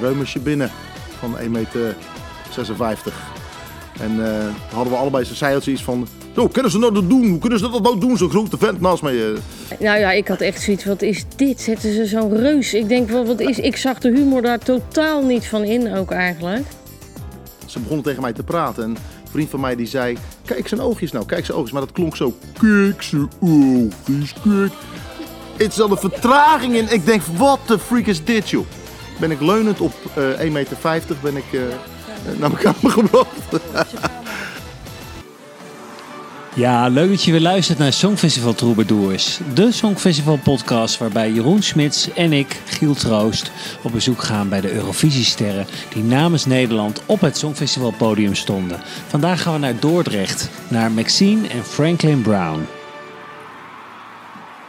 Dreumersje binnen van 1,56 meter. En eh, hadden we allebei, ze zei zoiets van, zo, kunnen ze nou dat doen? Hoe kunnen ze dat nou doen? Zo'n grote vent naast mij. eh. Nou ja, ik had echt zoiets, wat is dit? Zetten ze zo'n reus? Ik denk, wel, wat is... Ik zag de humor daar totaal niet van in ook eigenlijk. Ze begonnen tegen mij te praten. En een vriend van mij die zei, kijk zijn oogjes nou, kijk zijn oogjes. Maar dat klonk zo, kijk zijn oogjes, kijk. Het is al een vertraging in. Ik denk, wat de freak is dit, joh? Ben ik leunend op eh 1,50 meter ben ik eh, naar mijn kamer gebracht. Ja, leuk dat je weer luistert naar Songfestival Troubadours. De Songfestival podcast waarbij Jeroen Smits en ik, Giel Troost, op bezoek gaan bij de Eurovisiesterren die namens Nederland op het Songfestival podium stonden. Vandaag gaan we naar Dordrecht, naar Maxine en Franklin Brown.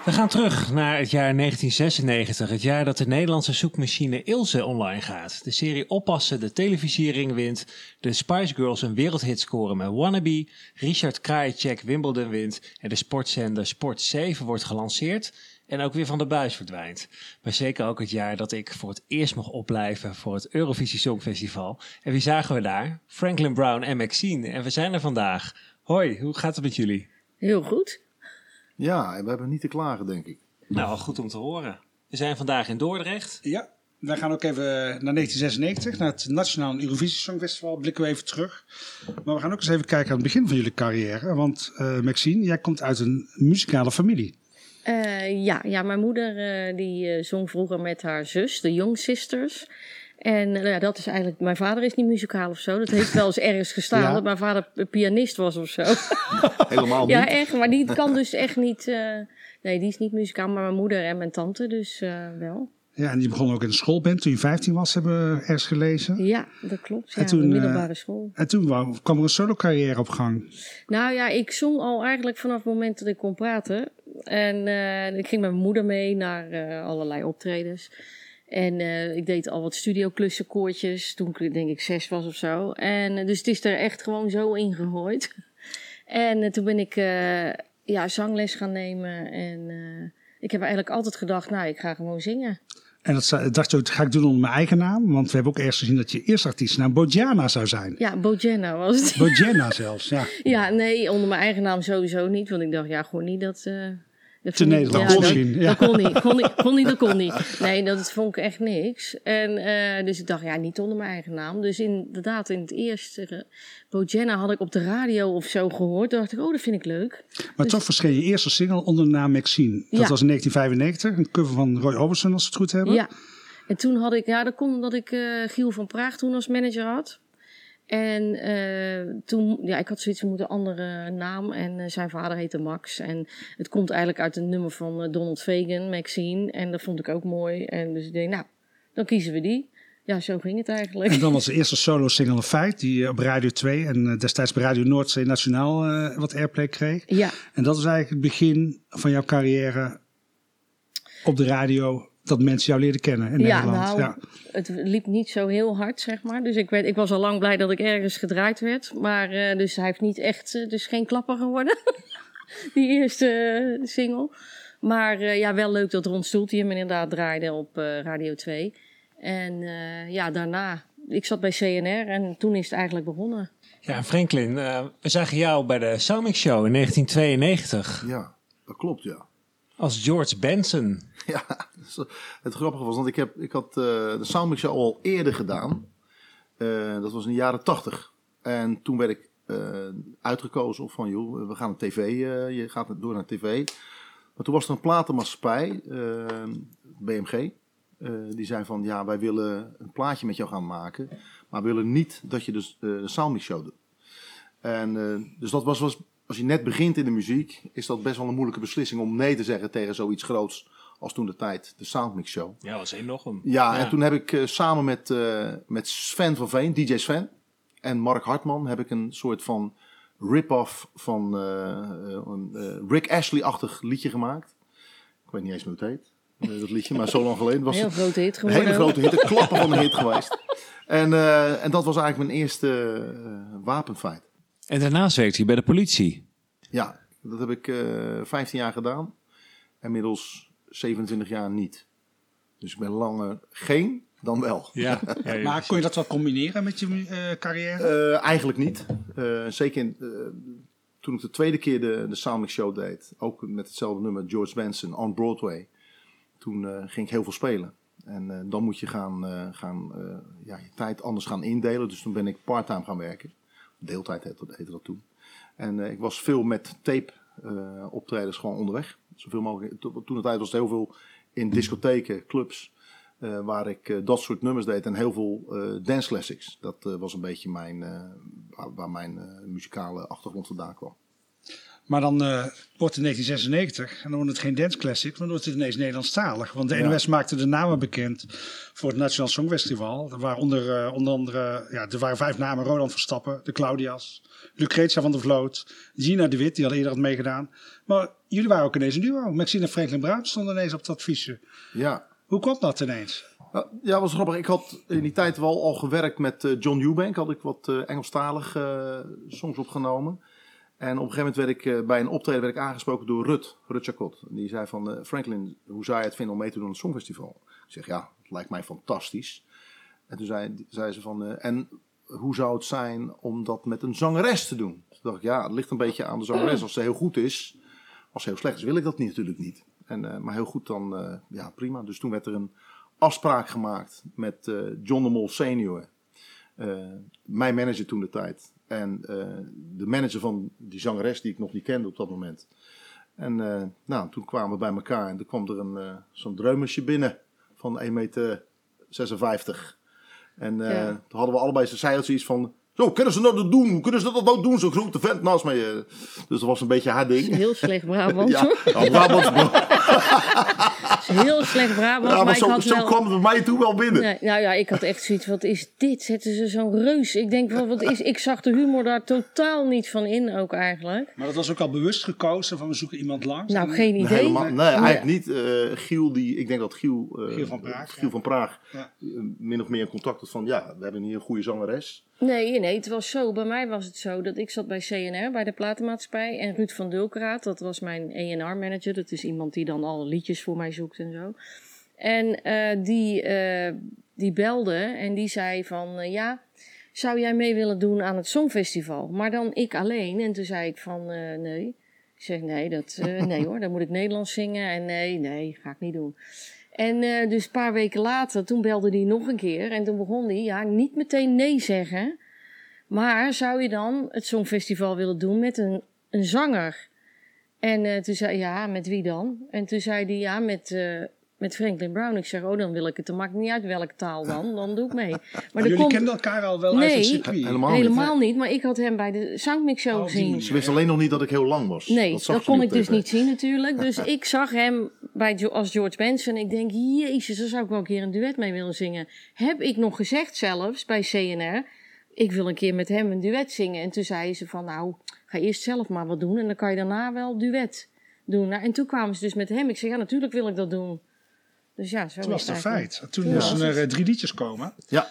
We gaan terug naar het jaar 1996, het jaar dat de Nederlandse zoekmachine Ilse online gaat. De serie Oppassen de televisiering wint, de Spice Girls een wereldhit scoren met Wannabe, Richard Krajicek Wimbledon wint en de sportzender Sport 7 wordt gelanceerd en ook weer van de buis verdwijnt. Maar zeker ook het jaar dat ik voor het eerst mocht opblijven voor het Eurovisie Songfestival. En wie zagen we daar? Franklin Brown en Maxine. En we zijn er vandaag. Hoi, hoe gaat het met jullie? Heel goed. Ja, en we hebben niet te klagen, denk ik. Nou, goed om te horen. We zijn vandaag in Dordrecht. Ja, wij gaan ook even naar 1996, naar het Nationaal Eurovisie Songfestival. Blikken we even terug. Maar we gaan ook eens even kijken aan het begin van jullie carrière. Want eh, Maxine, jij komt uit een muzikale familie. Eh, ja, ja, mijn moeder eh, die eh, zong vroeger met haar zus, de Young Sisters. En eh, ja, dat is eigenlijk, mijn vader is niet muzikaal of zo. Dat heeft wel eens ergens gestaan Ja. dat mijn vader pianist was of zo. Helemaal niet. ja, echt, maar die kan dus echt niet. eh, nee, die is niet muzikaal, maar mijn moeder en mijn tante dus eh, wel. Ja, en je begon ook in de schoolband toen je 15 was, hebben we ergens gelezen. Ja, dat klopt. Ja, En toen, de eh, middelbare school. En toen kwam er een solo carrière op gang. Nou ja, ik zong al eigenlijk vanaf het moment dat ik kon praten. En ik ging met mijn moeder mee naar allerlei optredens. En eh, ik deed al wat studioklussen, koortjes, toen ik denk ik zes was of zo. En eh, dus het is er echt gewoon zo ingegooid. en eh, toen ben ik ja, zangles gaan nemen. En ik heb eigenlijk altijd gedacht, nou, ik ga gewoon zingen. En dat dacht je, ook, dat ga ik doen onder mijn eigen naam. Want we hebben ook eerst gezien dat je eerste artiestnaam Bojana zou zijn. Ja, Bojana was het. Bojana zelfs, ja. Ja, nee, onder mijn eigen naam sowieso niet. Want ik dacht, ja, gewoon niet dat... dat Te dat- misschien, ja. Dat kon niet, kon niet, kon niet, dat kon niet. Nee, dat vond ik echt niks. En eh, dus ik dacht, ja, niet onder mijn eigen naam. Dus inderdaad, in het eerste, Bojana had ik op de radio of zo gehoord. Toen dacht ik, oh, dat vind ik leuk. Maar toch verscheen je eerste single onder de naam Maxine. Dat Ja. was in 1995, een cover van Roy Orbison, als we het goed hebben. Ja. En toen had ik, ja, dat kon omdat ik eh, Giel van Praag toen als manager had. En eh, toen, ja, ik had zoiets, we moeten een andere naam. En eh, zijn vader heette Max. En het komt eigenlijk uit een nummer van eh, Donald Fagan, Maxine. En dat vond ik ook mooi. En dus ik denk, nou, dan kiezen we die. Ja, zo ging het eigenlijk. En dan was de eerste solo single een feit, die op Radio 2 en destijds bij Radio Noordzee Nationaal wat airplay kreeg. Ja, En dat is eigenlijk het begin van jouw carrière op de radio, dat mensen jou leerden kennen in ja Nederland. nou, Ja. het liep niet zo heel hard, zeg maar. Dus ik, werd, ik was al lang blij dat ik ergens gedraaid werd. Maar eh, dus hij heeft niet echt, eh, dus geen klapper geworden. Die eerste eh, single. Maar eh, ja, wel leuk dat Ron Stoeltje hem inderdaad draaide op eh, Radio 2. En eh, ja, daarna, ik zat bij CNR en toen is het eigenlijk begonnen. Ja, Franklin, eh, we zagen jou bij de Soundmix Show in 1992 Ja, dat klopt, ja. als George Benson. Ja, het grappige was, want ik, had eh, de Soundmix al eerder gedaan. Eh, dat was in de jaren tachtig. En toen werd ik eh, uitgekozen van, joh, we gaan naar tv, eh, je gaat door naar tv. Maar toen was er een platenmaatschappij, eh, BMG. eh, die zei van, ja, wij willen een plaatje met jou gaan maken. Maar we willen niet dat je dus, eh, de Soundmix Show doet. En eh, dus dat was, was, als je net begint in de muziek, is dat best wel een moeilijke beslissing om nee te zeggen tegen zoiets groots als toen de tijd de Soundmix Show. Ja, was enorm. Ja, en toen heb ik eh, samen met, eh, met Sven van Veen, DJ Sven, en Mark Hartman heb ik een soort van rip-off van eh, een eh, Rick Ashley-achtig liedje gemaakt. Ik weet niet eens meer hoe het heet, dat liedje, maar zo lang geleden was Een heel het grote hit een geworden. hele grote hit, een klapper van een hit geweest. En, eh, en dat was eigenlijk mijn eerste wapenfeit. En daarnaast werkte hij bij de politie. Ja, dat heb ik eh 15 jaar gedaan. Inmiddels 27 jaar niet. Dus ik ben langer geen dan wel. Ja, ja, ja. Maar kon je dat wel combineren met je eh, carrière? Eh, eigenlijk niet. Eh, zeker in, eh, toen ik de tweede keer de, de Soundmix Show deed, ook met hetzelfde nummer, George Benson, on Broadway. Toen eh, ging ik heel veel spelen. En eh, dan moet je gaan, eh, gaan eh, ja, je tijd anders gaan indelen. Dus toen ben ik parttime gaan werken. Deeltijd heette, dat toen. En eh, ik was veel met tape eh, optredens gewoon onderweg. Zoveel mogelijk. To- Toen de tijd was het heel veel in discotheken, clubs. eh, waar ik eh, dat soort nummers deed en heel veel dance classics. Dat was een beetje mijn, waar, waar mijn muzikale achtergrond vandaan kwam. Maar dan eh, wordt het 1996 en dan wordt het geen dance classic, maar dan wordt het ineens Nederlandstalig. Want de Ja. NOS maakte de namen bekend voor het Nationaal Songfestival. Waaronder eh, onder andere, ja, er waren vijf namen: Roland Verstappen, de Claudias, Lucretia van der Vloot, Gina de Wit, die had eerder had meegedaan. Maar jullie waren ook ineens een duo. Maxine en Franklin Bruin stonden ineens op dat fiche. Ja, Hoe kwam dat ineens? Ja, Ja, was grappig. Ik had in die tijd wel al gewerkt met eh, John Eubank. Had ik wat Engelstalig eh, songs opgenomen. En op een gegeven moment werd ik eh, bij een optreden werd ik aangesproken door Rut, Rut Chacot. Die zei van, eh, Franklin, hoe zou je het vinden om mee te doen aan het Songfestival? Ik zeg, ja, het lijkt mij fantastisch. En toen zei, zei ze van, eh, en hoe zou het zijn om dat met een zangeres te doen? Toen dacht ik, ja, het ligt een beetje aan de zangeres. Als ze heel goed is, als ze heel slecht is, wil ik dat niet, natuurlijk niet. En, maar heel goed dan, ja, prima. Dus toen werd er een afspraak gemaakt met John de Mol senior. Eh, mijn manager toen de tijd. En eh, de manager van die zangeres die ik nog niet kende op dat moment. En eh, nou, toen kwamen we bij elkaar en toen kwam er een, zo'n dreumersje binnen van 1,56 meter. En eh, Ja. toen hadden we allebei, ze zeiden zoiets van... Zo, kunnen ze dat doen? Hoe kunnen ze dat nou doen? Zo'n grote vent naast mij. Dus dat was een beetje haar ding. Heel slecht Brabant. Ja, ja, Brabants, Heel slecht Brabant. ja, maar maar ik zo, had zo wel... kwam het bij mij toen wel binnen. Nee, nou ja, ik had echt zoiets. Wat is dit? Zetten ze zo'n reus? Ik denk, wat, wat is. Ik zag de humor daar totaal niet van in, ook eigenlijk. Maar dat was ook al bewust gekozen van we zoeken iemand langs. Nou, En- geen idee. Helemaal, nee, eigenlijk niet. Eh, Giel, die, ik denk dat Giel, eh, Giel van Praag, Giel ja. van Praag Ja. eh, min of meer in contact had van ja, we hebben hier een goede zangeres. Nee, nee, het was zo. Bij mij was het zo dat ik zat bij CNR, bij de platenmaatschappij. En Ruud van Dulkeraat, dat was mijn ENR-manager. Dat is iemand die dan alle liedjes voor mij zoekt en zo. En eh, die, eh, die belde en die zei van, eh, ja, zou jij mee willen doen aan het Songfestival? Maar dan ik alleen. En toen zei ik van, nee. Ik zeg, nee, dat, nee hoor, dan moet ik Nederlands zingen. En nee, nee, ga ik niet doen. En eh, dus een paar weken later, toen belde hij nog een keer. En toen begon hij, ja, niet meteen nee zeggen. Maar zou je dan het Songfestival willen doen met een, een zanger? En eh, toen zei ja, met wie dan? En toen zei hij, ja, met, eh, met Franklin Brown. Ik zeg, oh, dan wil ik het. Dan maakt niet uit welke taal dan. Dan doe ik mee. Maar Maar jullie komt kenden elkaar al wel uit Nee. het circuit. Helemaal, helemaal niet. niet. Maar ik had hem bij de Soundmix Show Oh, gezien. Ze wist alleen nog niet dat ik heel lang was. Nee, zag dat, kon ik dus niet zien natuurlijk. Dus ik zag hem bij als George Benson. Ik denk, jezus, daar zou ik wel een keer een duet mee willen zingen. Heb ik nog gezegd zelfs bij CNR. Ik wil een keer met hem een duet zingen. En toen zei ze van, nou, ga eerst zelf maar wat doen. En dan kan je daarna wel duet doen. Nou, en toen kwamen ze dus met hem. Ik zei, ja, natuurlijk wil ik dat doen. Dus ja, zo Toen was het een feit. Toen Ja. moesten er eh, drie liedjes komen. Ja,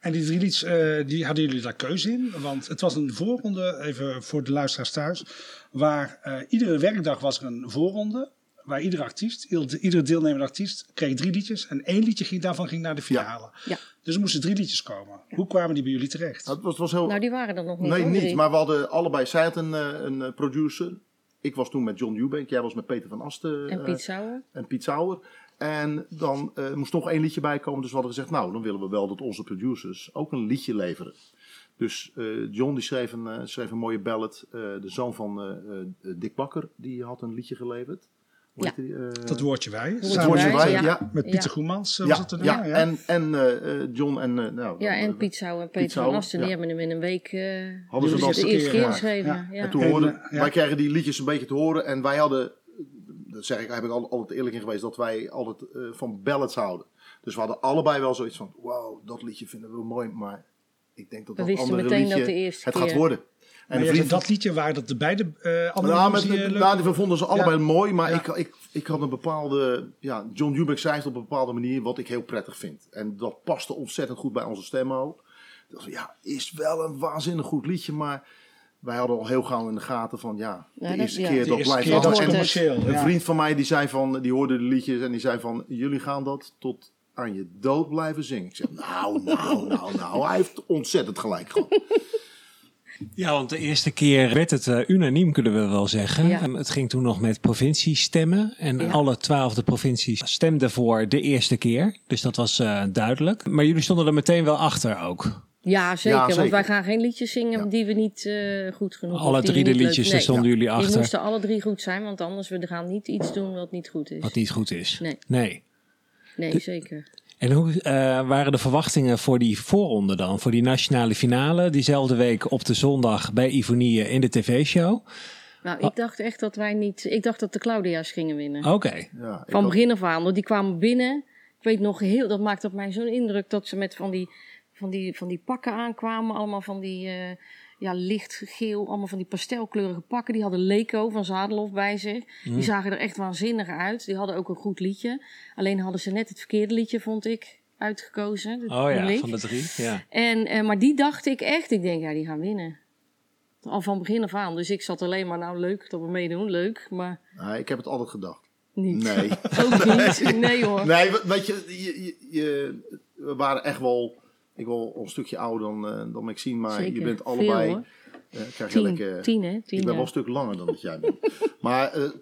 En die drie liedjes, eh, die hadden jullie daar keuze in. Want het was een voorronde, even voor de luisteraars thuis. Waar eh, iedere werkdag was er een voorronde. Waar iedere artiest, ieder- iedere deelnemende artiest, kreeg drie liedjes. En één liedje ging, daarvan ging naar de finale. ja. Dus er moesten drie liedjes komen. Hoe kwamen die bij jullie terecht? Nou, het was, het was heel, Nou, die waren er nog niet. nee, hoor, niet. drie. Maar we hadden allebei, zij had een, eh, een producer. Ik was toen met John Eubank. Jij was met Peter van Asten. En Piet Sauer. en Piet Sauer. En dan eh, moest nog één liedje bij komen. Dus we hadden gezegd, nou, dan willen we wel dat onze producers ook een liedje leveren. Dus eh, John die schreef een, eh, schreef een mooie ballad. Eh, de zoon van eh, eh, Dick Bakker, die had een liedje geleverd. Hoe Ja. heet die, eh, Dat woordje wij. Woordje samen Woordje Wij, ja. ja. Met Pieter Ja. Goemans ja, was het er ja, ja. en, en eh, eh, John en... eh, nou, Ja, en Piet Sauer en Peter van Asten. Die ja. hebben hem in een week Hadden ze de dat eerste keer geschreven. ja. Ja. En toen En, hoorden, ja. wij kregen die liedjes een beetje te horen. En wij hadden, dat zeg ik, daar heb ik al- altijd eerlijk in geweest, dat wij altijd eh, van ballads houden. Dus we hadden allebei wel zoiets van, wow, dat liedje vinden we mooi. Maar ik denk dat We dat wisten andere meteen liedje dat de eerste het keer- gaat worden. En de dat liedje waren dat de beide eh andere nou, met, eh, leuk nou, we vonden ze allebei mooi, maar Ja. ik, ik, ik had een bepaalde... Ja, John Eubank zei het op een bepaalde manier wat ik heel prettig vind. En dat paste ontzettend goed bij onze stem ook. Dat was, ja, is wel een waanzinnig goed liedje, maar wij hadden al heel gauw in de gaten van... Ja, de Ja, dat- eerste keer dat blijft keer, dat commercieel. Een vriend van mij die zei van, die hoorde de liedjes en die zei van, jullie gaan dat tot aan je dood blijven zingen. Ik zeg, nou, nou, nou, nou. Hij heeft ontzettend gelijk gehad. Ja, want de eerste keer werd het eh, unaniem, kunnen we wel zeggen. Ja. En Het ging toen nog met provinciestemmen. En Ja. alle twaalfde provincies stemden voor de eerste keer. Dus dat was eh, duidelijk. Maar jullie stonden er meteen wel achter ook. Ja, zeker. Ja, Want wij gaan geen liedjes zingen Ja. die we niet eh, goed genoeg Alle die drie de liedjes, Nee, daar stonden jullie Die achter. moesten alle drie goed zijn, want anders we gaan niet iets doen wat niet goed is. Wat niet goed is. Nee. nee. Nee, zeker. En hoe eh, waren de verwachtingen voor die voorronde dan? Voor die nationale finale, diezelfde week op de zondag bij Ivonie in de tv-show? Nou, Ah. ik dacht echt dat wij niet... Ik dacht dat de Claudia's gingen winnen. Oké. Van begin af aan. Want die kwamen binnen. Ik weet nog heel... Dat maakte op mij zo'n indruk dat ze met van die, van die, van die pakken aankwamen. Allemaal van die... eh, ja, lichtgeel, allemaal van die pastelkleurige pakken. Die hadden Leco van Zadelhof bij zich. Die zagen er echt waanzinnig uit. Die hadden ook een goed liedje. Alleen hadden ze net het verkeerde liedje, vond ik, uitgekozen. Oh ja, van de drie. Ja. En, eh, maar die dacht ik echt, ik denk, ja, die gaan winnen. Al van begin af aan. Dus ik zat alleen maar, nou leuk dat we meedoen, leuk, maar Nee, ik heb het altijd gedacht. niet. Nee. Ook niet. Nee hoor. Nee, we- weet je, je, je, je- we waren echt wel, ik wel een stukje ouder dan, eh, dan Maxine, maar Zeker. je bent Veel, allebei, hoor. eh, krijg je Tien, lekker, tien hè? Tien ik ben wel een stuk langer dan dat jij bent. maar eh, eh,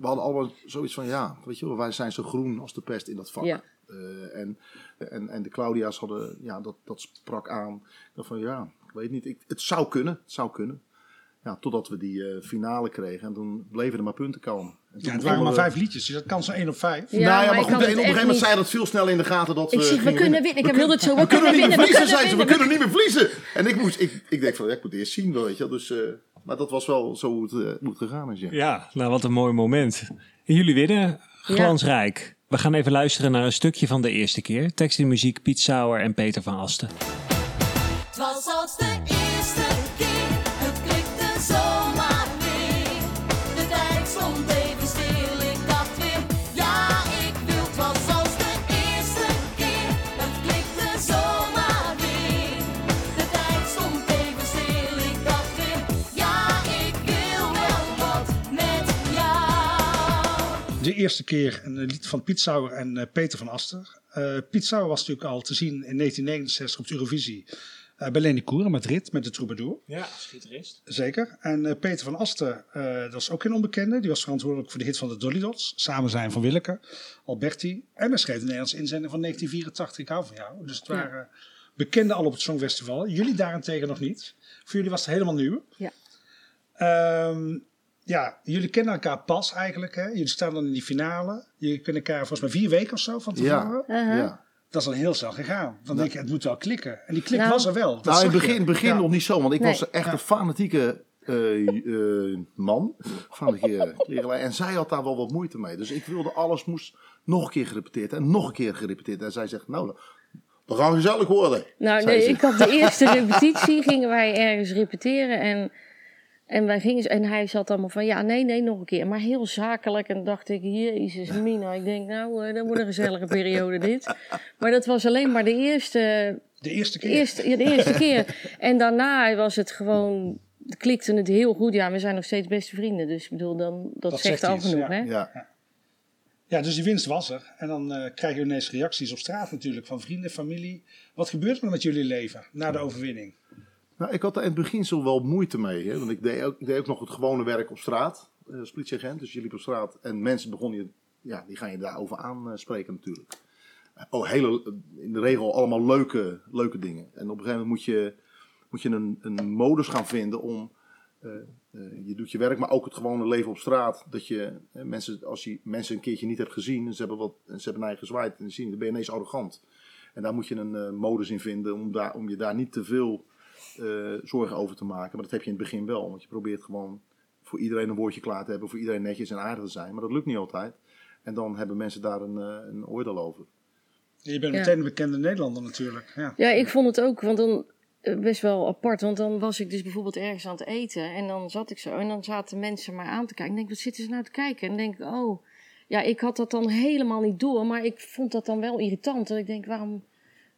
we hadden allemaal zoiets van, ja, weet je wel, wij zijn zo groen als de pest in dat vak. Ja. Eh, en, en, en de Claudia's hadden, ja, dat, dat sprak aan. Dacht van, ja, ik weet niet, ik, het zou kunnen, het zou kunnen. Ja, totdat we die eh, finale kregen en toen bleven er maar punten komen. Ja, het waren maar vijf liedjes, dus dat kan zo één op vijf. Ja, nou ja, maar goed, op een gegeven moment niet- zei je dat veel snel in de gaten dat Ik we zeg, we kunnen winnen. Ik wilde het zo, we we kunnen kunnen niet meer verliezen, zei ze. We kunnen niet meer verliezen. En ik moest, ik, ik denk van, ja, ik moet eerst zien, weet je. Dus, eh, maar dat was wel zo hoe het eh, moet gegaan is, ja. Ja, nou wat een mooi moment. En jullie winnen glansrijk. We gaan even luisteren naar een stukje van de eerste keer. Tekst en muziek Piet Sauer en Peter van Asten. Het was als de De eerste keer een lied van Piet Sauer en eh, Peter van Aster. Eh, Piet Sauer was natuurlijk al te zien in 1969 op de Eurovisie eh bij Leni Koer in Madrid met de Troubadour. Ja, schitterist. Zeker. En eh, Peter van Aster, eh, dat was ook geen onbekende. Die was verantwoordelijk voor de hit van de Dolly Dots. Samen zijn van Willeke, Alberti. En hij schreef de Nederlandse inzending van 1984. Ik hou van jou. Dus het Ja. waren bekenden al op het Songfestival. Jullie daarentegen nog niet. Voor jullie was het helemaal nieuw. Ja. Ehm, ja, jullie kennen elkaar pas eigenlijk. Hè? Jullie staan dan in die finale. Jullie kennen elkaar volgens mij vier weken of zo van tevoren. Ja, Uh-huh. ja. Dat is dan heel snel gegaan. Dan denk je, het moet wel klikken. En die klik Nou. was er wel. Dat Nou, in het begin, begin Ja. nog niet zo, want ik Nee. was echt een fanatieke eh, eh, man. Fanatieke. En zij had daar wel wat moeite mee. Dus ik wilde alles moest nog een keer gerepeteerd en nog een keer gerepeteerd. En zij zegt, nou, we gaan gezellig worden. Nou, nee, ik had de eerste repetitie, gingen wij ergens repeteren en, en, wij gingen, en hij zat allemaal van, ja, nee, nee, nog een keer. Maar heel zakelijk en dacht ik, jezus mina, ik denk, nou, eh, dat wordt een gezellige periode dit. Maar dat was alleen maar de eerste, De eerste keer. eerste, ja, de eerste keer. En daarna was het gewoon, klikte het heel goed. Ja, we zijn nog steeds beste vrienden, dus ik bedoel, dan, dat, Dat zegt zegt al iets, genoeg, ja. hè? Ja. Ja, dus die winst was er. En dan eh, krijg je ineens reacties op straat natuurlijk van vrienden, familie. Wat gebeurt er met jullie leven na de overwinning? Nou, ik had er in het beginsel wel moeite mee. Hè? Want ik deed, ook, deed ook nog het gewone werk op straat. eh, als politieagent. Dus je liep op straat. En mensen begonnen je... Ja, die gaan je daarover aanspreken natuurlijk. Oh, hele, in de regel allemaal leuke, leuke dingen. En op een gegeven moment moet je, moet je een, een modus gaan vinden om... eh, eh, je doet je werk, maar ook het gewone leven op straat. Dat je eh, mensen, als je mensen een keertje niet hebt gezien... en ze hebben, wat, ze hebben naar gezwaaid en zien, dan ben je ineens arrogant. En daar moet je een eh, modus in vinden om, daar, om je daar niet te veel eh, zorgen over te maken. Maar dat heb je in het begin wel. Want je probeert gewoon voor iedereen een woordje klaar te hebben. Voor iedereen netjes en aardig te zijn. Maar dat lukt niet altijd. En dan hebben mensen daar een, eh, een oordeel over. Je bent Ja. meteen een bekende Nederlander natuurlijk. Ja. Ja, ik vond het ook, want dan eh, best wel apart. Want dan was ik dus bijvoorbeeld ergens aan het eten en dan zat ik zo en dan zaten mensen maar aan te kijken. Ik denk, wat zitten ze nou te kijken? En dan denk ik, oh, ja, ik had dat dan helemaal niet door, maar ik vond dat dan wel irritant. En ik denk, waarom,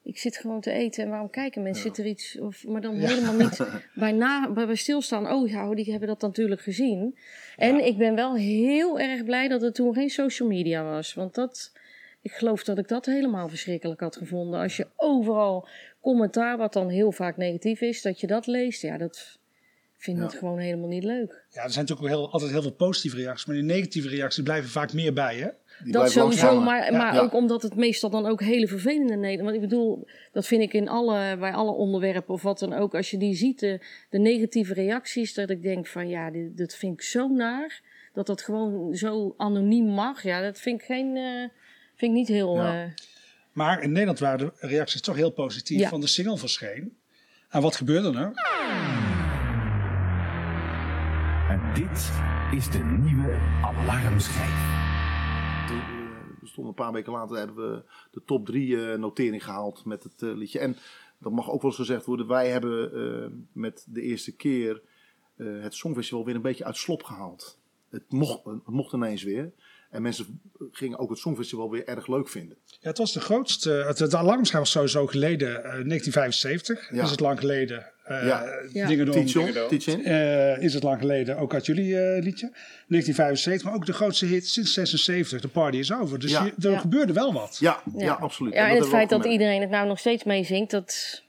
ik zit gewoon te eten en waarom kijken mensen? Zit er iets, of, maar dan helemaal niet bij, na, bij, bij stilstaan. Oh ja, die hebben dat natuurlijk gezien. En ik ben wel heel erg blij dat er toen geen social media was, want dat... ik geloof dat ik dat helemaal verschrikkelijk had gevonden. Als je overal commentaar, wat dan heel vaak negatief is, dat je dat leest. Ja, dat vind ik gewoon helemaal niet leuk. Ja, er zijn natuurlijk ook heel, altijd heel veel positieve reacties, maar die negatieve reacties blijven vaak meer bij, hè? Die dat sowieso, hangen. maar, maar Ja. ook omdat het meestal dan ook hele vervelende Nederland. Want ik bedoel, dat vind ik in alle, bij alle onderwerpen of wat dan ook. Als je die ziet, de, de negatieve reacties, dat ik denk van ja, dit, dat vind ik zo naar. Dat dat gewoon zo anoniem mag. Ja, dat vind ik geen, eh, vind ik niet heel. Ja. eh, Maar in Nederland waren de reacties toch heel positief Ja. van de single verscheen. En wat gebeurde er? En dit is de nieuwe alarmschijf. Eh, We stonden een paar weken later hebben we de top 3 eh, notering gehaald met het eh, liedje. En dat mag ook wel eens gezegd worden. Wij hebben met de eerste keer het Songfestival weer een beetje uit slop gehaald. Het mocht, het mocht ineens weer. En mensen gingen ook het Songfestival weer erg leuk vinden. Ja, het was de grootste. Het, het was sowieso geleden, eh, 1975. Ja. Is het lang geleden? Eh, Ja. Ja. Dingen. Eh, is het lang geleden, ook uit jullie eh, liedje. 1975, maar ook de grootste hit sinds 76. De party is over. Dus Ja. je- er Ja. gebeurde wel wat. Ja, ja. absoluut. Ja, en het feit dat iedereen het nou nog steeds meezingt, dat.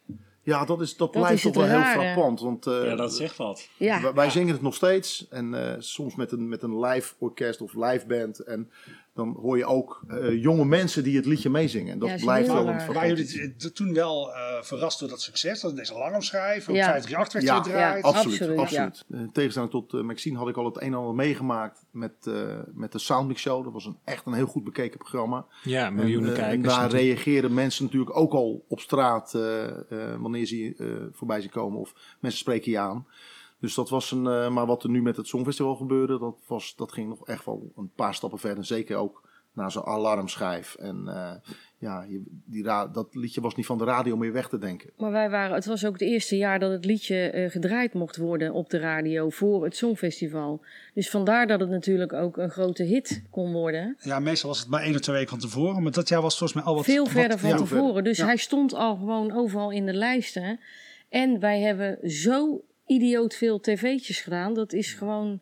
Ja, dat, is, dat, Dat blijft toch wel heel frappant. Want eh, Ja, dat zegt wat. Ja, wij, wij zingen het nog steeds. En eh, soms met een, met een live orkest of live band. En dan hoor je ook eh, jonge mensen die het liedje meezingen. En dat Ja, blijft wel een Waren jullie toen wel eh, verrast door dat succes? Dat deze alarmschijf, ook Ja. 538 werd Ja, gedraaid. ja. Absoluut, Absoluut, absoluut. Eh, In tegenstelling tot eh, Maxine had ik al het een en ander meegemaakt met, eh, met de Soundmix Show. Dat was een, echt een heel goed bekeken programma. Ja, miljoenen en, kijkers. En daar natuurlijk. reageren mensen natuurlijk ook al op straat eh, eh, wanneer ze eh, voorbij zien komen. Of mensen spreken je aan. Dus dat was een. eh, maar wat er nu met het Songfestival gebeurde, dat, was, dat ging nog echt wel een paar stappen verder. Zeker ook naar zo'n alarmschijf. En eh, ja, je, die ra- dat liedje was niet van de radio meer weg te denken. maar wij waren, het was ook het eerste jaar dat het liedje eh, gedraaid mocht worden op de radio voor het Songfestival. Dus vandaar dat het natuurlijk ook een grote hit kon worden. Ja, meestal was het maar één of twee weken van tevoren. Maar dat jaar was het volgens mij al wat... Veel wat- verder van ja, tevoren. Dus Ja. hij stond al gewoon overal in de lijsten. En wij hebben zo idioot veel tv'tjes gedaan. Dat is gewoon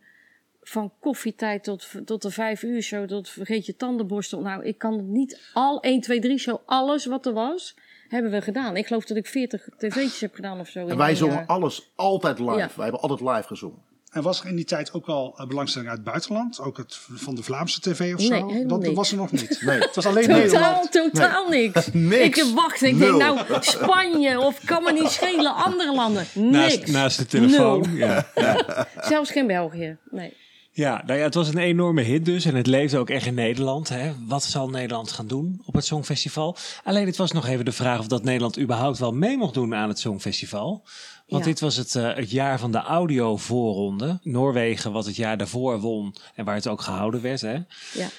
van koffietijd tot, tot de vijf uur show, tot vergeet je tandenborstel. Nou, ik kan het niet al 1, 2, 3 show, alles wat er was, hebben we gedaan. Ik geloof dat ik 40 tv'tjes heb gedaan of zo. En wij zongen jaar. alles altijd live. Ja. Wij hebben altijd live gezongen. En was er in die tijd ook al eh, belangstelling uit het buitenland? Ook het, van de Vlaamse tv of zo? Nee, dat niks. was er nog niet. Nee. Het was alleen Totaal, Nederland. totaal niks. Niks. Ik wacht, ik Nul. denk nou Spanje of kan me niet schelen, andere landen. Niks. Naast, naast de telefoon. Ja. Zelfs geen België. Nee. Ja, nou ja, het was een enorme hit dus. En het leefde ook echt in Nederland. Hè. Wat zal Nederland gaan doen op het Songfestival? Alleen het was nog even de vraag of dat Nederland überhaupt wel mee mocht doen aan het Songfestival. Want Ja. dit was het, eh, het jaar van de audio-voorronde. Noorwegen, wat het jaar daarvoor won en waar het ook gehouden werd. Hè. Ja.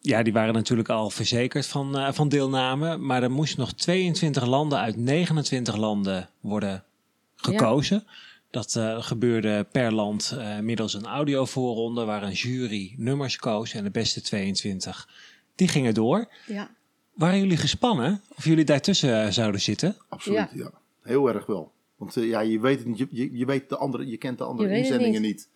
Ja, die waren natuurlijk al verzekerd van, eh, van deelname. Maar er moesten nog 22 landen uit 29 landen worden gekozen. Dat eh, gebeurde per land eh, middels een audiovoorronde... waar een jury nummers koos en de beste 22, die gingen door. Ja. Waren jullie gespannen of jullie daartussen eh, zouden zitten? Absoluut, ja. Ja. Heel erg wel. Want eh, ja, je weet het niet. Je, je, je weet de andere, je kent de andere inzendingen niet. niet.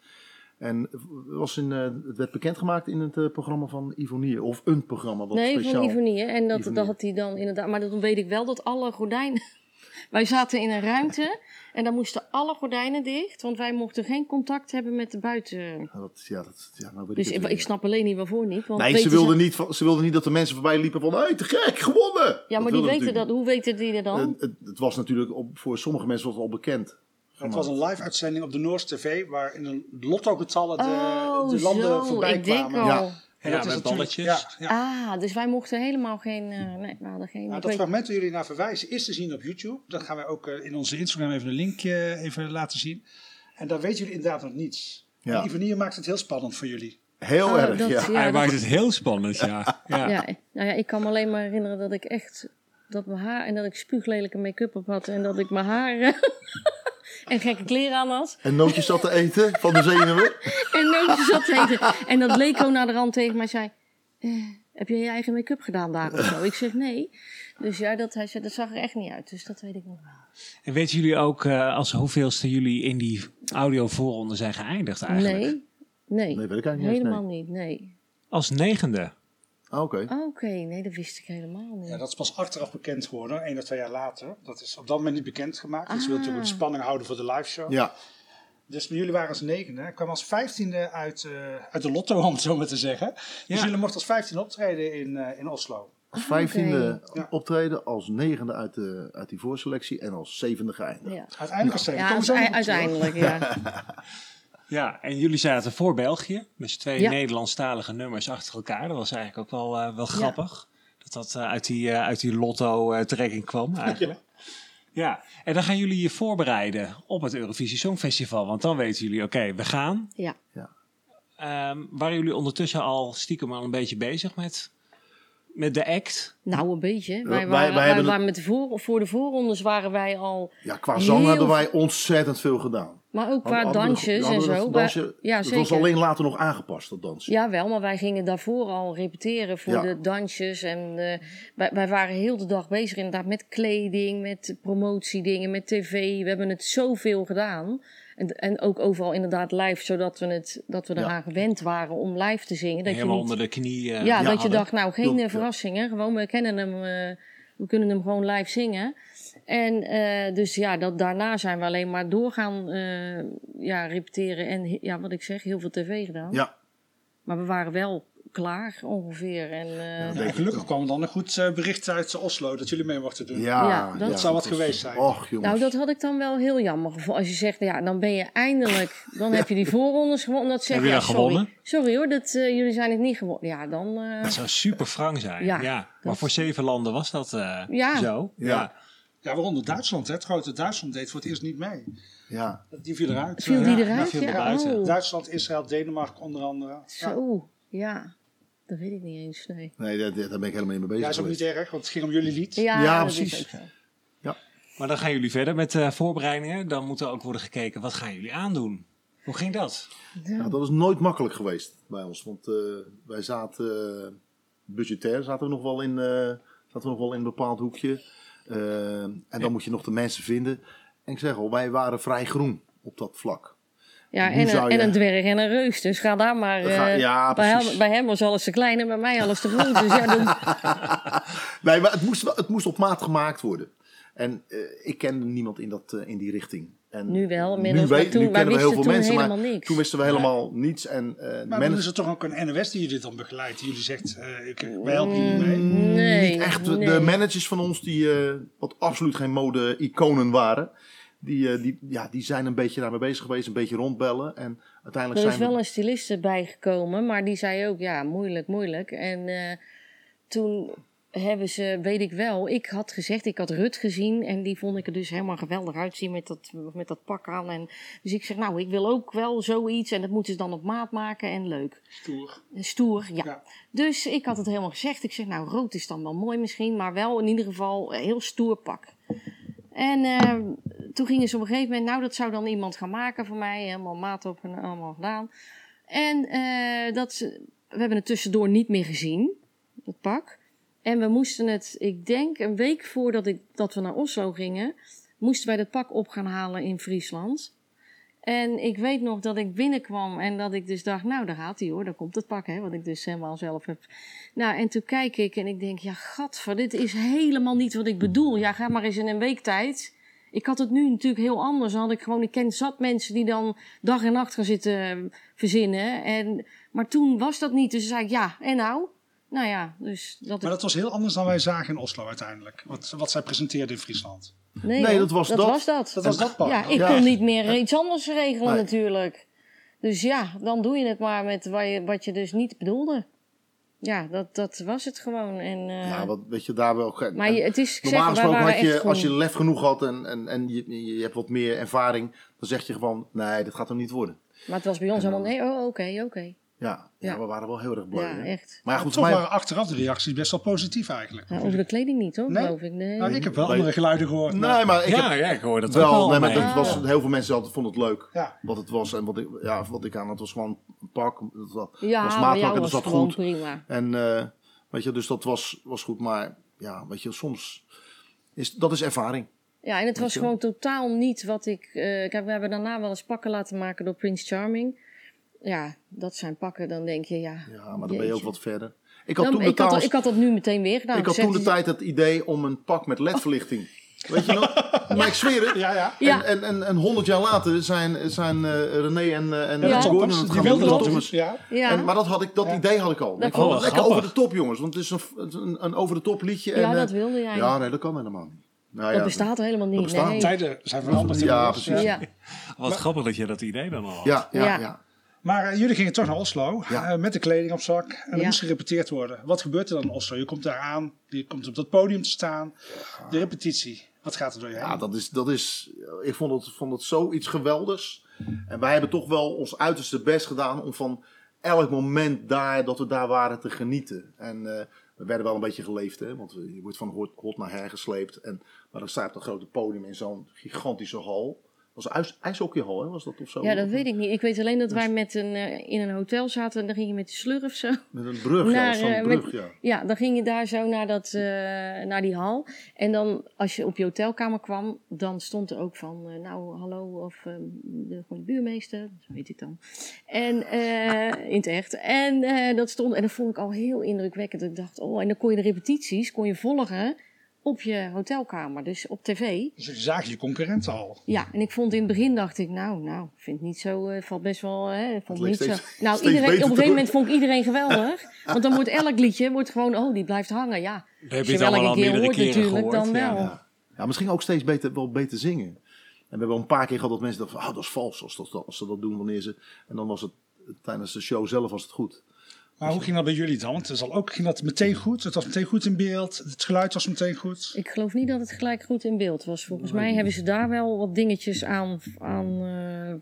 En het was in, eh, het werd bekendgemaakt in het eh, programma van Ivonier. Of een programma wat Nee, speciaal... van Ivonie. En dat, Ivonie. dat had hij dan inderdaad. Maar dan weet ik wel dat alle gordijnen. Wij zaten in een ruimte en dan moesten alle gordijnen dicht, want wij mochten geen contact hebben met de buiten. Ja, dat, ja, dat, ja, nou weet Dus ik, ik, snap alleen niet waarvoor niet. Want Nee, ze wilden, niet, van- ze wilden niet dat de mensen voorbij liepen van... Hé, hey, te gek, gewonnen! Ja, Dat maar die weten dat. Hoe weten die er dan? Het, het was natuurlijk, op, voor sommige mensen was het al bekend. Het was een live uitzending op de Noorse tv... waar in een lottogetallen de, oh, de landen zo. voorbij ik denk kwamen. al. Ja. En Ja, dat is met balletjes. Ja, ja. Ah, dus wij mochten helemaal geen. eh, nee, we hadden geen. Nou, dat weet- fragment waar jullie naar verwijzen is te zien op YouTube. Dat gaan wij ook eh, in onze Instagram even een linkje eh, even laten zien. En daar weten jullie inderdaad nog niets. Ja. Ivonier maakt het heel spannend voor jullie. Heel Oh, erg, dat- ja. ja, Hij dat- maakt het heel spannend, ja. ja. Ja, nou ja, ik kan me alleen maar herinneren dat ik echt. Dat mijn haar. En dat ik spuuglelijke make-up op had. En dat ik mijn haar. en gekke kleren aan had. En nootjes zat te eten van de zenuwen. En nootjes zat te eten. En dat Leko naar de rand tegen mij zei. "Eh, heb je je eigen make-up gedaan daar of zo? Ik zeg nee. Dus ja, dat, hij zei, dat zag er echt niet uit. Dus dat weet ik nog wel. En weten jullie ook eh, als hoeveelste jullie in die audio-voorronde zijn geëindigd eigenlijk? Nee, nee. Nee, weet ik eigenlijk Helemaal niet, nee. Als negende. Ah, Oké. Oké, nee, dat wist ik helemaal niet. Ja, dat is pas achteraf bekend geworden, één of twee jaar later. Dat is op dat moment niet bekendgemaakt. Dus ze wilden natuurlijk ook de spanning houden voor de live show. Ja. Dus jullie waren als negende, hè? kwam als vijftiende uit, eh, uit de lotto, om het zo maar te zeggen. Dus Ja. jullie mochten als vijftiende optreden in, eh, in Oslo. Als vijftiende optreden, als negende uit, de, uit die voorselectie en als zevende geëindigd. Ja, Uiteindelijk als tweede. ja uiteindelijk, ja. Ja, en jullie zaten voor België. Dus twee Ja. Nederlandstalige nummers achter elkaar. Dat was eigenlijk ook wel, eh, wel grappig. Dat dat eh, uit die, eh, uit die lotto-trekking kwam eigenlijk. Ja. en dan gaan jullie je voorbereiden op het Eurovisie Songfestival. Want dan weten jullie, oké, we gaan. ja. Ehm, waren jullie ondertussen al stiekem al een beetje bezig met, met de act? Nou, een beetje. Wij waren, wij wij hebben waren met de voor, voor de voorrondes waren wij al... Ja, qua zang Heel hebben wij ontzettend veel gedaan. Maar ook qua Hadden dansjes en hadden zo. dansje- ja, zeker. was alleen later nog aangepast, dat dansen. Ja, wel, maar wij gingen daarvoor al repeteren voor Ja. de dansjes. En eh, wij, wij waren heel de dag bezig inderdaad met kleding, met promotiedingen, met tv. We hebben het zoveel gedaan. En, en ook overal inderdaad live, zodat we, het, dat we Ja. eraan gewend waren om live te zingen. Dat je Helemaal niet, onder de knie. eh, ja, dat je dacht, nou, geen eh, verrassingen. Gewoon, we kennen hem, eh, we kunnen hem gewoon live zingen. En eh, dus ja, dat, daarna zijn we alleen maar doorgaan eh, ja, repeteren. En ja, wat ik zeg, heel veel tv gedaan. Ja, Maar we waren wel klaar ongeveer. En, eh, Ja, en gelukkig kwam er dan een goed bericht uit Oslo dat jullie mee mochten doen. ja, Ja, dat- Dat zou wat geweest zijn. Och, nou, dat had ik dan wel heel jammer gevonden. Als je zegt, ja, dan ben je eindelijk... Dan heb je die voorrondes gewonnen. Dat zeg Heb je ja, sorry. gewonnen? Sorry hoor, dat, eh, jullie zijn het niet gewonnen. Ja, dan... eh, Dat zou super frank zijn. Ja, Ja, Maar voor zeven landen was dat eh, Ja. zo. Ja. Ja, waaronder Duitsland. Hè. Het grote Duitsland deed voor het eerst niet mee. Ja, Die viel eruit. viel die ja, eruit? er Ja, oh. Duitsland, Israël, Denemarken onder andere. Ja. Zo, ja. Dat weet ik niet eens, nee. nee, daar, daar ben ik helemaal niet mee bezig Ja, is ook niet erg, want het ging om jullie lied. Ja, Ja, precies. zo. Maar dan gaan jullie verder met eh, voorbereidingen. Dan moet er ook worden gekeken, wat gaan jullie aandoen? Hoe ging dat? Ja, dat is nooit makkelijk geweest bij ons. Want eh, wij zaten, eh, budgetair zaten we nog wel in, eh, zaten we nog wel in een bepaald hoekje. Eh, en dan moet je nog de mensen vinden. En ik zeg al, wij waren vrij groen op dat vlak. Ja, en, een, je- en een dwerg en een reus. Dus ga daar maar... Ga- eh, ja, bij, hem, bij hem was alles te klein en bij mij alles te groot. Dus ja, dan, Nee, maar het moest, het moest op maat gemaakt worden. En eh, ik kende niemand in, dat, eh, in die richting. En Nu wel, nu, inmiddels, weet- toen- nu wij kennen we heel wisten veel toen mensen, maar niks. toen wisten we helemaal niets. En, eh, Maar dan is er toch ook een NOS die jullie dan begeleidt. Die jullie zegt, eh, ik, wij helpen jullie mee. nee. niet echt. De- nee. De managers van ons, die eh, wat absoluut geen mode-iconen waren, die, eh, die, ja, die zijn een beetje daarmee bezig geweest, een beetje rondbellen. En uiteindelijk Er is zijn wel we... een styliste bijgekomen, maar die zei ook, ja, moeilijk, moeilijk. En eh, toen hebben ze, weet ik wel, ik had gezegd, ik had Rut gezien en die vond ik er dus helemaal geweldig uitzien met dat, met dat pak aan. En, dus ik zeg, nou, ik wil ook wel zoiets en dat moeten ze dan op maat maken en leuk. Stoer. Stoer, ja. Ja. Dus ik had het helemaal gezegd. Ik zeg, nou, rood is dan wel mooi misschien, maar wel in ieder geval een heel stoer pak. En eh, toen gingen ze op een gegeven moment, nou, dat zou dan iemand gaan maken voor mij. Helemaal maat op en allemaal gedaan. En eh, dat, we hebben het tussendoor niet meer gezien, het pak. En we moesten het, ik denk een week voordat ik, dat we naar Oslo gingen, moesten wij dat pak op gaan halen in Friesland. En ik weet nog dat ik binnenkwam en dat ik dus dacht, nou daar gaat hij hoor, daar komt het pak, hè, wat ik dus helemaal zelf heb. Nou, en toen kijk ik en ik denk, ja gadver, dit is helemaal niet wat ik bedoel. Ja, ga maar eens in een week tijd. Ik had het nu natuurlijk heel anders. Dan had ik gewoon, ik ken zat mensen die dan dag en nacht gaan zitten verzinnen. En, maar toen was dat niet. Dus zei ik, ja, en nou? Nou ja, dus dat... Maar dat was heel anders dan wij zagen in Oslo uiteindelijk. Wat, wat zij presenteerde in Friesland. Nee, dat was dat. was dat. Dat was dat pak. Ja, ik Ja. kon niet meer iets anders regelen Nee. natuurlijk. Dus ja, dan doe je het maar met wat je, wat je dus niet bedoelde. Ja, dat, dat was het gewoon. En, eh, Ja, wat, weet je, daar wel... maar je, het is, ik Normaal gesproken had je, als je lef genoeg had en, en, en je, je hebt wat meer ervaring, dan zeg je gewoon, nee, dat gaat hem niet worden. Maar het was bij ons En allemaal, nee, oh, oké, oké. Ja, Ja. we waren wel heel erg blij. Ja, echt. Maar ja, goed, Toch mij, waren achteraf de reacties best wel positief eigenlijk. Ja, over de kleding niet, hoor, Nee? geloof ik. Nee. Nou, ik heb wel andere geluiden gehoord. maar- nee, maar ik ja, heb ja, ik hoor dat wel, wel. nee, maar dat was, heel veel mensen hadden, vonden het leuk. Ja. Wat het was en wat ik, ja, wat ik aan had, was gewoon een pak. Dat was, ja, was maatpak en was dat het zat gewoon goed. prima. En eh, weet je, dus dat was, was goed. Maar ja, weet je, soms is dat is ervaring. Ja, en het was je gewoon totaal niet wat ik... eh, kijk, we hebben daarna wel eens pakken laten maken door Prince Charming. Ja, dat zijn pakken, dan denk je, ja... Ja, maar dan ben je ook wat verder. Ik had Dan- toen de ik, had, trouwens- ik had dat nu meteen weer gedaan. ik had toen de tijd het idee om een pak met ledverlichting. Weet je nog? Maar ik zweer het. Ja, ja. Ja. En, en, en, en 100 jaar later zijn, zijn eh, René en, eh, en Ja, Ja. Gordon het gaan wilden doen. dat. Ja. Ja. En, maar dat, had ik, dat Ja. idee had ik al. Ik vond vond ik het lekker grappig. over de top, jongens. Want het is een, een, een over de top liedje. ja, en, dat eh, wilde jij. ja, nee, dat kan helemaal niet. Nou, dat ja, bestaat helemaal niet. bestaat nee. Tijden zijn veranderd. Ja, precies. Ja. Wat grappig dat je dat idee dan al had. Ja, ja, Ja. ja. Maar eh, jullie gingen toch naar Oslo Ja. eh, met de kleding op zak. En Ja. moest gerepeteerd worden. Wat gebeurt er dan in Oslo? Je komt daar aan, je komt op dat podium te staan. De repetitie. Wat gaat er door je heen? Ja, dat is, dat is, ik vond het, vond het zoiets geweldigs. En wij hebben toch wel ons uiterste best gedaan om van elk moment daar, dat we daar waren, te genieten. En eh, we werden wel een beetje geleefd, hè, want je wordt van hot, hot naar her gesleept. En, maar dan staat op dat grote podium in zo'n gigantische hal. Was een ijs, ijshockeyhal, hè, was dat of zo? Ja, dat weet ik niet. Ik weet alleen dat wij met een, eh, in een hotel zaten en dan ging je met de slurf zo. Met een brug, ja, Naar, eh, brug, met- ja. Ja, dan ging je daar zo naar, dat, eh, naar die hal. En dan, als je op je hotelkamer kwam, dan stond er ook van, nou, hallo, of eh, de, de buurmeester, zo weet ik dan. En in het echt. En dat stond, en dat vond ik al heel indrukwekkend. Ik dacht, oh, en dan kon je de repetities, kon je volgen op je hotelkamer, dus op tv. Dus je zag je concurrenten al. Ja, en ik vond in het begin dacht ik, nou, nou, ik vind het niet zo, eh valt best wel, hè, vond niet zo. Nou, iedereen, op een gegeven moment vond ik iedereen geweldig, want dan wordt elk liedje wordt gewoon, oh, die blijft hangen, ja. Heb Als je wel allemaal een al keer meerdere hoort natuurlijk, gehoord. dan wel. Ja. ja, misschien ook steeds beter, wel beter zingen. En we hebben al een paar keer gehad dat mensen dachten, van, oh, dat is vals als, dat, als ze dat doen wanneer ze... En dan was het tijdens de show zelf was het goed. Maar hoe ging dat bij jullie dan? Want het is al ook, ging dat meteen goed? Het was meteen goed in beeld. Het geluid was meteen goed. Ik geloof niet dat het gelijk goed in beeld was. Volgens mij hebben ze daar wel wat dingetjes aan, aan eh,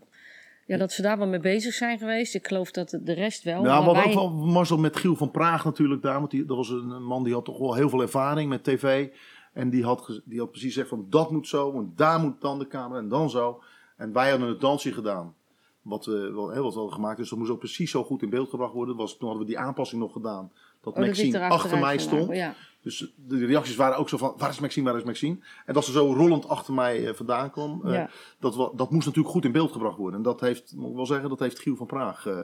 ja, dat ze daar wel mee bezig zijn geweest. Ik geloof dat de rest wel. Ja, Nou, maar maar ook wij- wel Marcel met Giel van Praag natuurlijk daar. Want die, dat was een, man die had toch wel heel veel ervaring met tv. En die had, die had precies gezegd van dat moet zo. En daar moet dan de camera en dan zo. En wij hadden het dansje gedaan. Wat we, wel, heel wat we hadden gemaakt. Dus dat moest ook precies zo goed in beeld gebracht worden. Was, toen hadden we die aanpassing nog gedaan. Dat Oh, Maxine er achter mij stond. Ja. Dus de reacties waren ook zo van, waar is Maxine, waar is Maxine? En dat ze zo rollend achter mij eh, vandaan kwam. eh, Ja. dat, dat moest natuurlijk goed in beeld gebracht worden. En dat heeft, moet ik wel zeggen, dat heeft Giel van Praag, eh,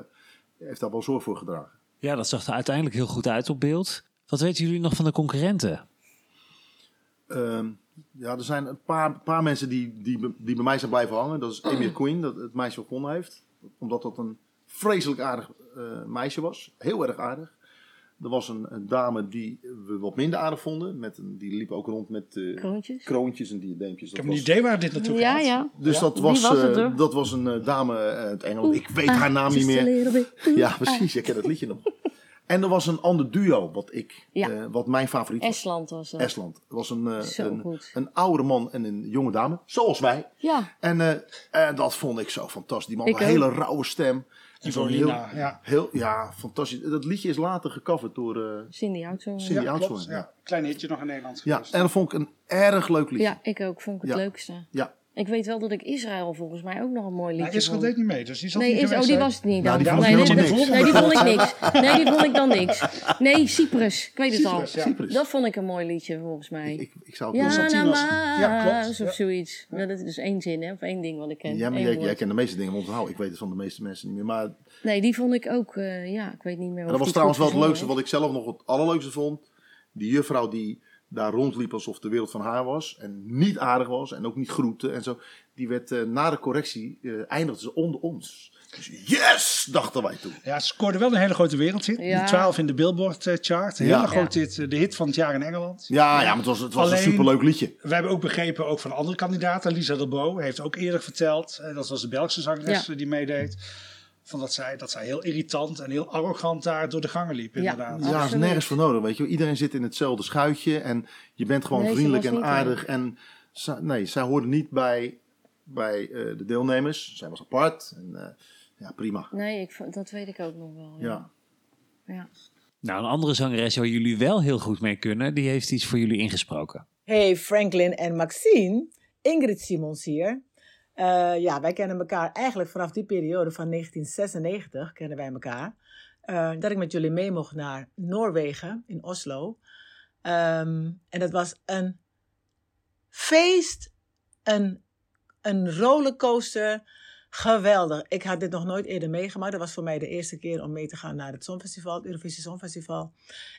heeft daar wel zorg voor gedragen. Ja, dat zag er uiteindelijk heel goed uit op beeld. Wat weten jullie nog van de concurrenten? Ehm, ja, er zijn een paar, paar mensen die, die, die bij mij zijn blijven hangen. Dat is Emir Queen, dat het meisje wat gewonnen heeft. Omdat dat een vreselijk aardig eh, meisje was. Heel erg aardig. Er was een, een dame die we wat minder aardig vonden. Met een, die liep ook rond met eh, Kroontjes. kroontjes en diadeempjes. Ik heb een was- idee waar dit naartoe Ja, gaat. ja. Dus Ja. dat, was, eh, dat was een dame uit Engeland. Ik weet haar naam niet meer. Ja, precies. Je kent het liedje nog. En er was een ander duo, wat ik, Ja. eh, wat mijn favoriet was. Estland was dat. Estland. Was een, eh, een, een oude man en een jonge dame, zoals wij. Ja, En, eh, en dat vond ik zo fantastisch. Die man Ik had een hele rauwe stem. Lina, heel, ja. heel, ja, fantastisch. Dat liedje is later gecoverd door eh Cindy Oudshoorn. Cindy Ja, Oudshoorn. Klein hitje nog in Nederland. ja, en dat vond ik een erg leuk liedje. Ja, ik ook. Vond ik het Ja. leukste. Ja. Ik weet wel dat ik Israël volgens mij ook nog een mooi liedje Nou, Israël vond. deed niet mee, dus die zat Nee, niet is, oh, die was het niet Nou, dan. die vond nee, niks. die vond ik niks. Nee, die vond ik dan niks. Nee, Cyprus. Ik weet het al. Cyprus, ja. Cyprus. Dat vond ik een mooi liedje volgens mij. Ik, ik zou het ja, namaas Ja, klopt. of Ja. zoiets. Ja, dat is dus één zin, hè? Of één ding wat ik ken. Ja, maar jij, jij kent de meeste dingen onthouden. Ik weet het van de meeste mensen niet meer. Maar Nee, die vond ik ook, eh, ja, ik weet niet meer En of dat was trouwens wel het leukste wat ik zelf nog het allerleukste vond. Die juffrouw die daar rondliep alsof de wereld van haar was. En niet aardig was en ook niet groette en zo. Die werd eh, na de correctie, eh eindigde ze onder ons. Dus yes, dachten wij toen. Ja, ze scoorde wel een hele grote wereldhit. Ja. De 12 in de Billboard eh, chart. Een Ja. hele grote hit. De hit van het jaar in Engeland. Ja, ja maar het was, het was Alleen- een superleuk liedje. We hebben ook begrepen, ook van andere kandidaten. Lisa Delbo heeft ook eerder verteld. Dat was de Belgische zangeres Ja. die meedeed. Van dat, zij, dat zij heel irritant en heel arrogant daar door de gangen liep. Ja. Inderdaad. Ja, er is nergens voor nodig, weet je. Iedereen zit in hetzelfde schuitje en je bent gewoon Nee, vriendelijk en aardig. En zij- nee, zij hoorde niet bij, bij eh, de deelnemers. Zij was apart en eh, ja, prima. Nee, ik, vond- dat weet ik ook nog wel. Ja. ja. Nou, een andere zangeres waar jullie wel heel goed mee kunnen, die heeft iets voor jullie ingesproken. Hey Franklin en Maxine, Ingrid Simons hier. Eh, ja, wij kennen elkaar eigenlijk vanaf die periode van 1996 kennen wij elkaar. Eh, dat ik met jullie mee mocht naar Noorwegen in Oslo. Ehm, en dat was een feest, een, een rollercoaster. Geweldig. Ik had dit nog nooit eerder meegemaakt. Dat was voor mij de eerste keer om mee te gaan naar het Songfestival, het Eurovisie Songfestival.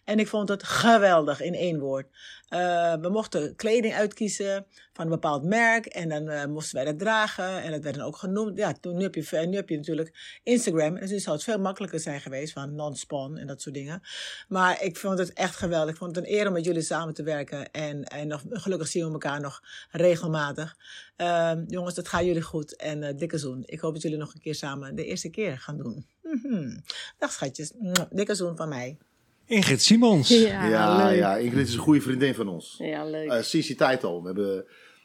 En ik vond het geweldig in één woord. Eh, we mochten kleding uitkiezen van een bepaald merk en dan eh, moesten wij dat dragen en dat werd dan ook genoemd. Ja, toen, nu, heb je, nu heb je natuurlijk Instagram en dus zou het veel makkelijker zijn geweest van non-spawn en dat soort dingen. Maar ik vond het echt geweldig. Ik vond het een eer om met jullie samen te werken en, en nog, gelukkig zien we elkaar nog regelmatig. Ehm, jongens, dat gaat jullie goed en eh, dikke zoen. Ik hoop dat jullie nog een keer samen de eerste keer gaan doen. Mhm. Dag schatjes, dikke zoen van mij. Ingrid Simons. Ja, Ja, leuk. ja, Ingrid is een goede vriendin van ons. Ja, leuk. Eh, sinds die tijd al. We hebben,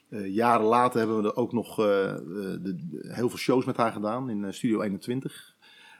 eh, jaren later hebben we er ook nog eh, eh, de, de- heel veel shows met haar gedaan in eh, Studio 21.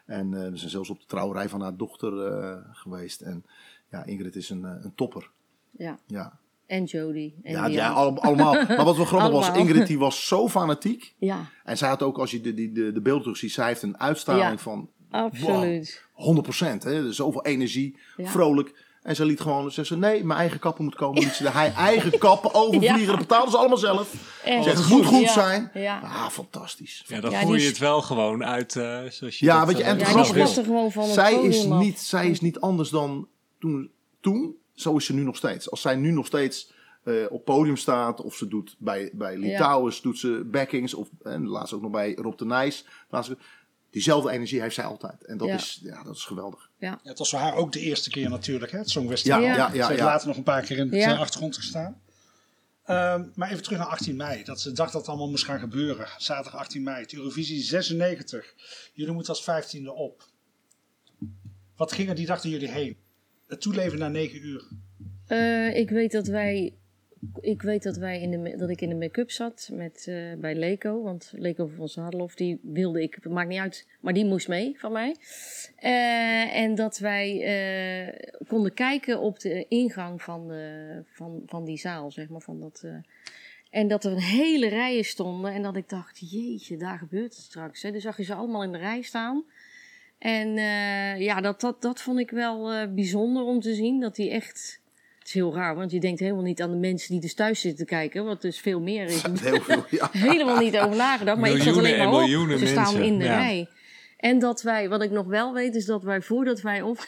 En eh, we zijn zelfs op de trouwerij van haar dochter eh, geweest. En ja, Ingrid is een, eh, een topper. ja. Ja, En Jodie. En ja, ja al- allemaal. Maar wat wel grappig was. Ingrid die was zo fanatiek. Ja, En zij had ook, als je de, die, de, de beelden terug ziet, zij heeft een uitstraling Ja. van absoluut. 100%. Hè? Zoveel energie, Ja. vrolijk. En ze liet gewoon zeggen, nee, mijn eigen kappen moet komen. Liet ze de hij eigen kappen overvliegen. Ja. Dat betaalden ze allemaal zelf. Echt. Zegt, het moet goed Ja, zijn. Ja. Ah, fantastisch. Ja, dan Ja, voer die je het wel gewoon uit eh, zoals je Ja, dat, weet je, eh, en het Ja, die grappige is, gewoon van zij is, niet, zij is niet anders dan toen, toen. Zo is ze nu nog steeds. Als zij nu nog steeds eh, op podium staat, of ze doet bij, bij Litouwers, doet ze backings, of en laatst ook nog bij Rob de Nijs. Laatst- Diezelfde energie heeft zij altijd. En dat, Ja. is, ja, dat is geweldig. Ja, het was voor haar ook de eerste keer natuurlijk, hè, het Songfestival. Ja, Ja. ja, Ze ja. heeft ja, later nog een paar keer in de Ja. achtergrond gestaan. Ehm, maar even terug naar 18 mei. Dat ze dacht dat het allemaal moest gaan gebeuren. Zaterdag 18 mei. Het Eurovisie 96. Jullie moeten als 15e op. Wat ging er die dag door jullie heen? Het toeleven na 9 uur. Eh, ik weet dat wij. Ik weet dat, wij in de, dat ik in de make-up zat met, eh, bij Leko. Want Leko van Zadelof, die wilde ik, het maakt niet uit, maar die moest mee van mij. Eh, en dat wij konden kijken op de ingang van, van, van die zaal, zeg maar. Van dat, en dat er een hele rijen stonden. En dat ik dacht, jeetje, daar gebeurt het straks. Dus zag je ze allemaal in de rij staan. En eh, ja, dat, dat, dat vond ik wel eh, bijzonder om te zien. Dat die echt... Het is heel raar, want je denkt helemaal niet aan de mensen die dus thuis zitten te kijken. Wat dus veel meer is. Heel veel, ja. Helemaal niet over nagedacht. Maar ik zat Miljoenen alleen en maar op. miljoenen Ze staan mensen, in de ja. rij. En dat wij, wat ik nog wel weet, is dat wij voordat wij op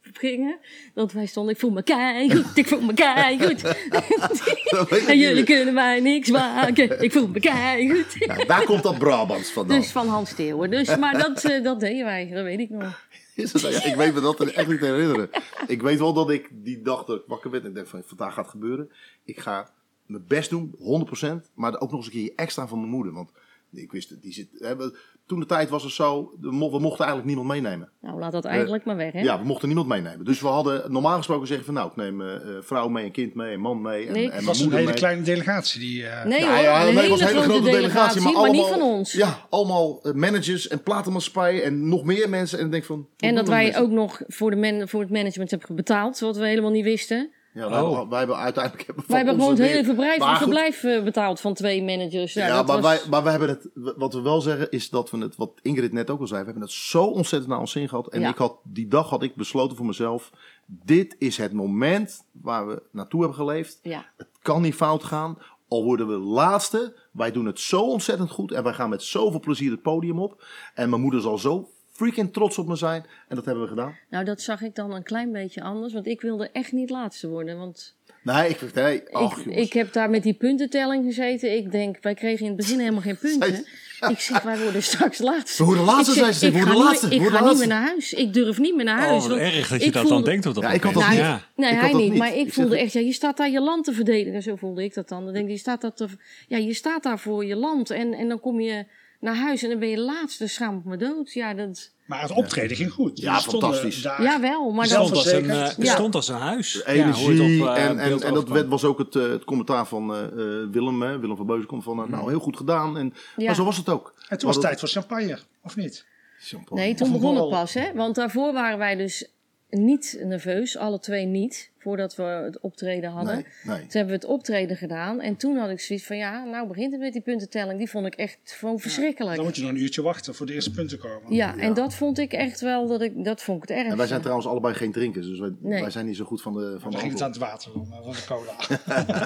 gingen, dat wij stonden, ik voel me keigoed, ik voel me weet ik en jullie kunnen mij niks maken, ik voel me keigoed. Ja, daar komt dat Brabants vandaan. Dus van Hans Steeuwen. Dus, maar dat, eh, dat deden wij, dat weet ik nog. Is het, ja, ik weet me dat echt niet te herinneren. Ik weet wel dat ik die dag dat ik wakker werd en ik denk van vandaag gaat het gebeuren. Ik ga mijn best doen, 100%. Maar ook nog eens een keer extra van mijn moeder. Want ik wist het, die zit. Hè, we- toen de tijd was het zo, we mochten eigenlijk niemand meenemen. Nou, laat dat eigenlijk maar weg, hè? Ja, we mochten niemand meenemen. Dus we hadden normaal gesproken zeggen van nou, ik neem eh, eh, vrouw mee, een kind mee, een man mee en, Nee. en Het Het mijn was een moeder hele mee. kleine delegatie. Die, eh, Nee Ja, hoor, ja, een nee, hele, het was een hele grote delegatie, maar, maar allemaal, niet van ons. Ja, allemaal eh, managers en platenmaatschappijen en nog meer mensen. En ik denk van. En dat wij mensen? ook nog voor, de man, voor het management hebben betaald, wat we helemaal niet wisten. Ja, wij, Oh. hebben, wij hebben uiteindelijk. Hebben wij hebben gewoon het hele verblijf, Maar goed, verblijf eh, betaald van twee managers. Ja, Ja, dat maar, was- wij, maar we hebben het, wat we wel zeggen is dat we het, wat Ingrid net ook al zei, we hebben het zo ontzettend naar ons zin gehad. En Ja. ik had, die dag had ik besloten voor mezelf, dit is het moment waar we naartoe hebben geleefd. ja. Het kan niet fout gaan, al worden we laatste. Wij doen het zo ontzettend goed en wij gaan met zoveel plezier het podium op. En mijn moeder zal zo freaking trots op me zijn. En dat hebben we gedaan. Nou, dat zag ik dan een klein beetje anders, want ik wilde echt niet laatste worden. Want Nee, ik, nee, ach, ik, jongens. ik heb daar met die puntentelling gezeten. Ik denk, wij kregen in het begin helemaal geen punten. Ik zeg, wij worden straks laatste. We worden laatste, zei ze. We ik worden ga niet laatste, Ik ga niet meer naar huis. Ik durf niet meer naar Oh, huis. wat want erg dat je dat dan denkt op dat Ja, ik had moment. dat niet. Ja. Nee, hij dat niet. niet. Maar ik Ik voelde zeg- echt, ja, je staat daar je land te verdedigen. Zo voelde ik dat dan. Dan denk ik, je staat, dat te, ja, je staat daar voor je land. En, en dan kom je naar huis en dan ben je laatste. Schaam ik me dood. Ja, dat, Maar het optreden ging goed. Ja, fantastisch. Daar. ja wel. Maar stond, als een, Ja. stond als een huis. De Ja, hoe het energie. op, eh, en, en, en dat werd, was ook het, eh, het commentaar van eh, eh, Willem. Hè, Willem van Beuzen komt van, eh, nou heel goed gedaan. En, Ja. Maar zo was het ook. En toen was het Maar tijd voor champagne, of niet? dat- Champagne. nee, toen begon het pas. Hè? Want daarvoor waren wij dus niet nerveus, alle twee niet, voordat we het optreden hadden. Nee, nee. Toen hebben we het optreden gedaan en toen had ik zoiets van ja, nou begint het met die puntentelling. Die vond ik echt gewoon verschrikkelijk. Dan moet je nog een uurtje wachten voor de eerste punten komen. Ja, en dat vond ik echt wel, dat, ik, dat vond ik het erg. En wij zijn trouwens allebei geen drinkers, dus wij, Nee. wij zijn niet zo goed van de, van Dan de ging het aan het water van, de cola.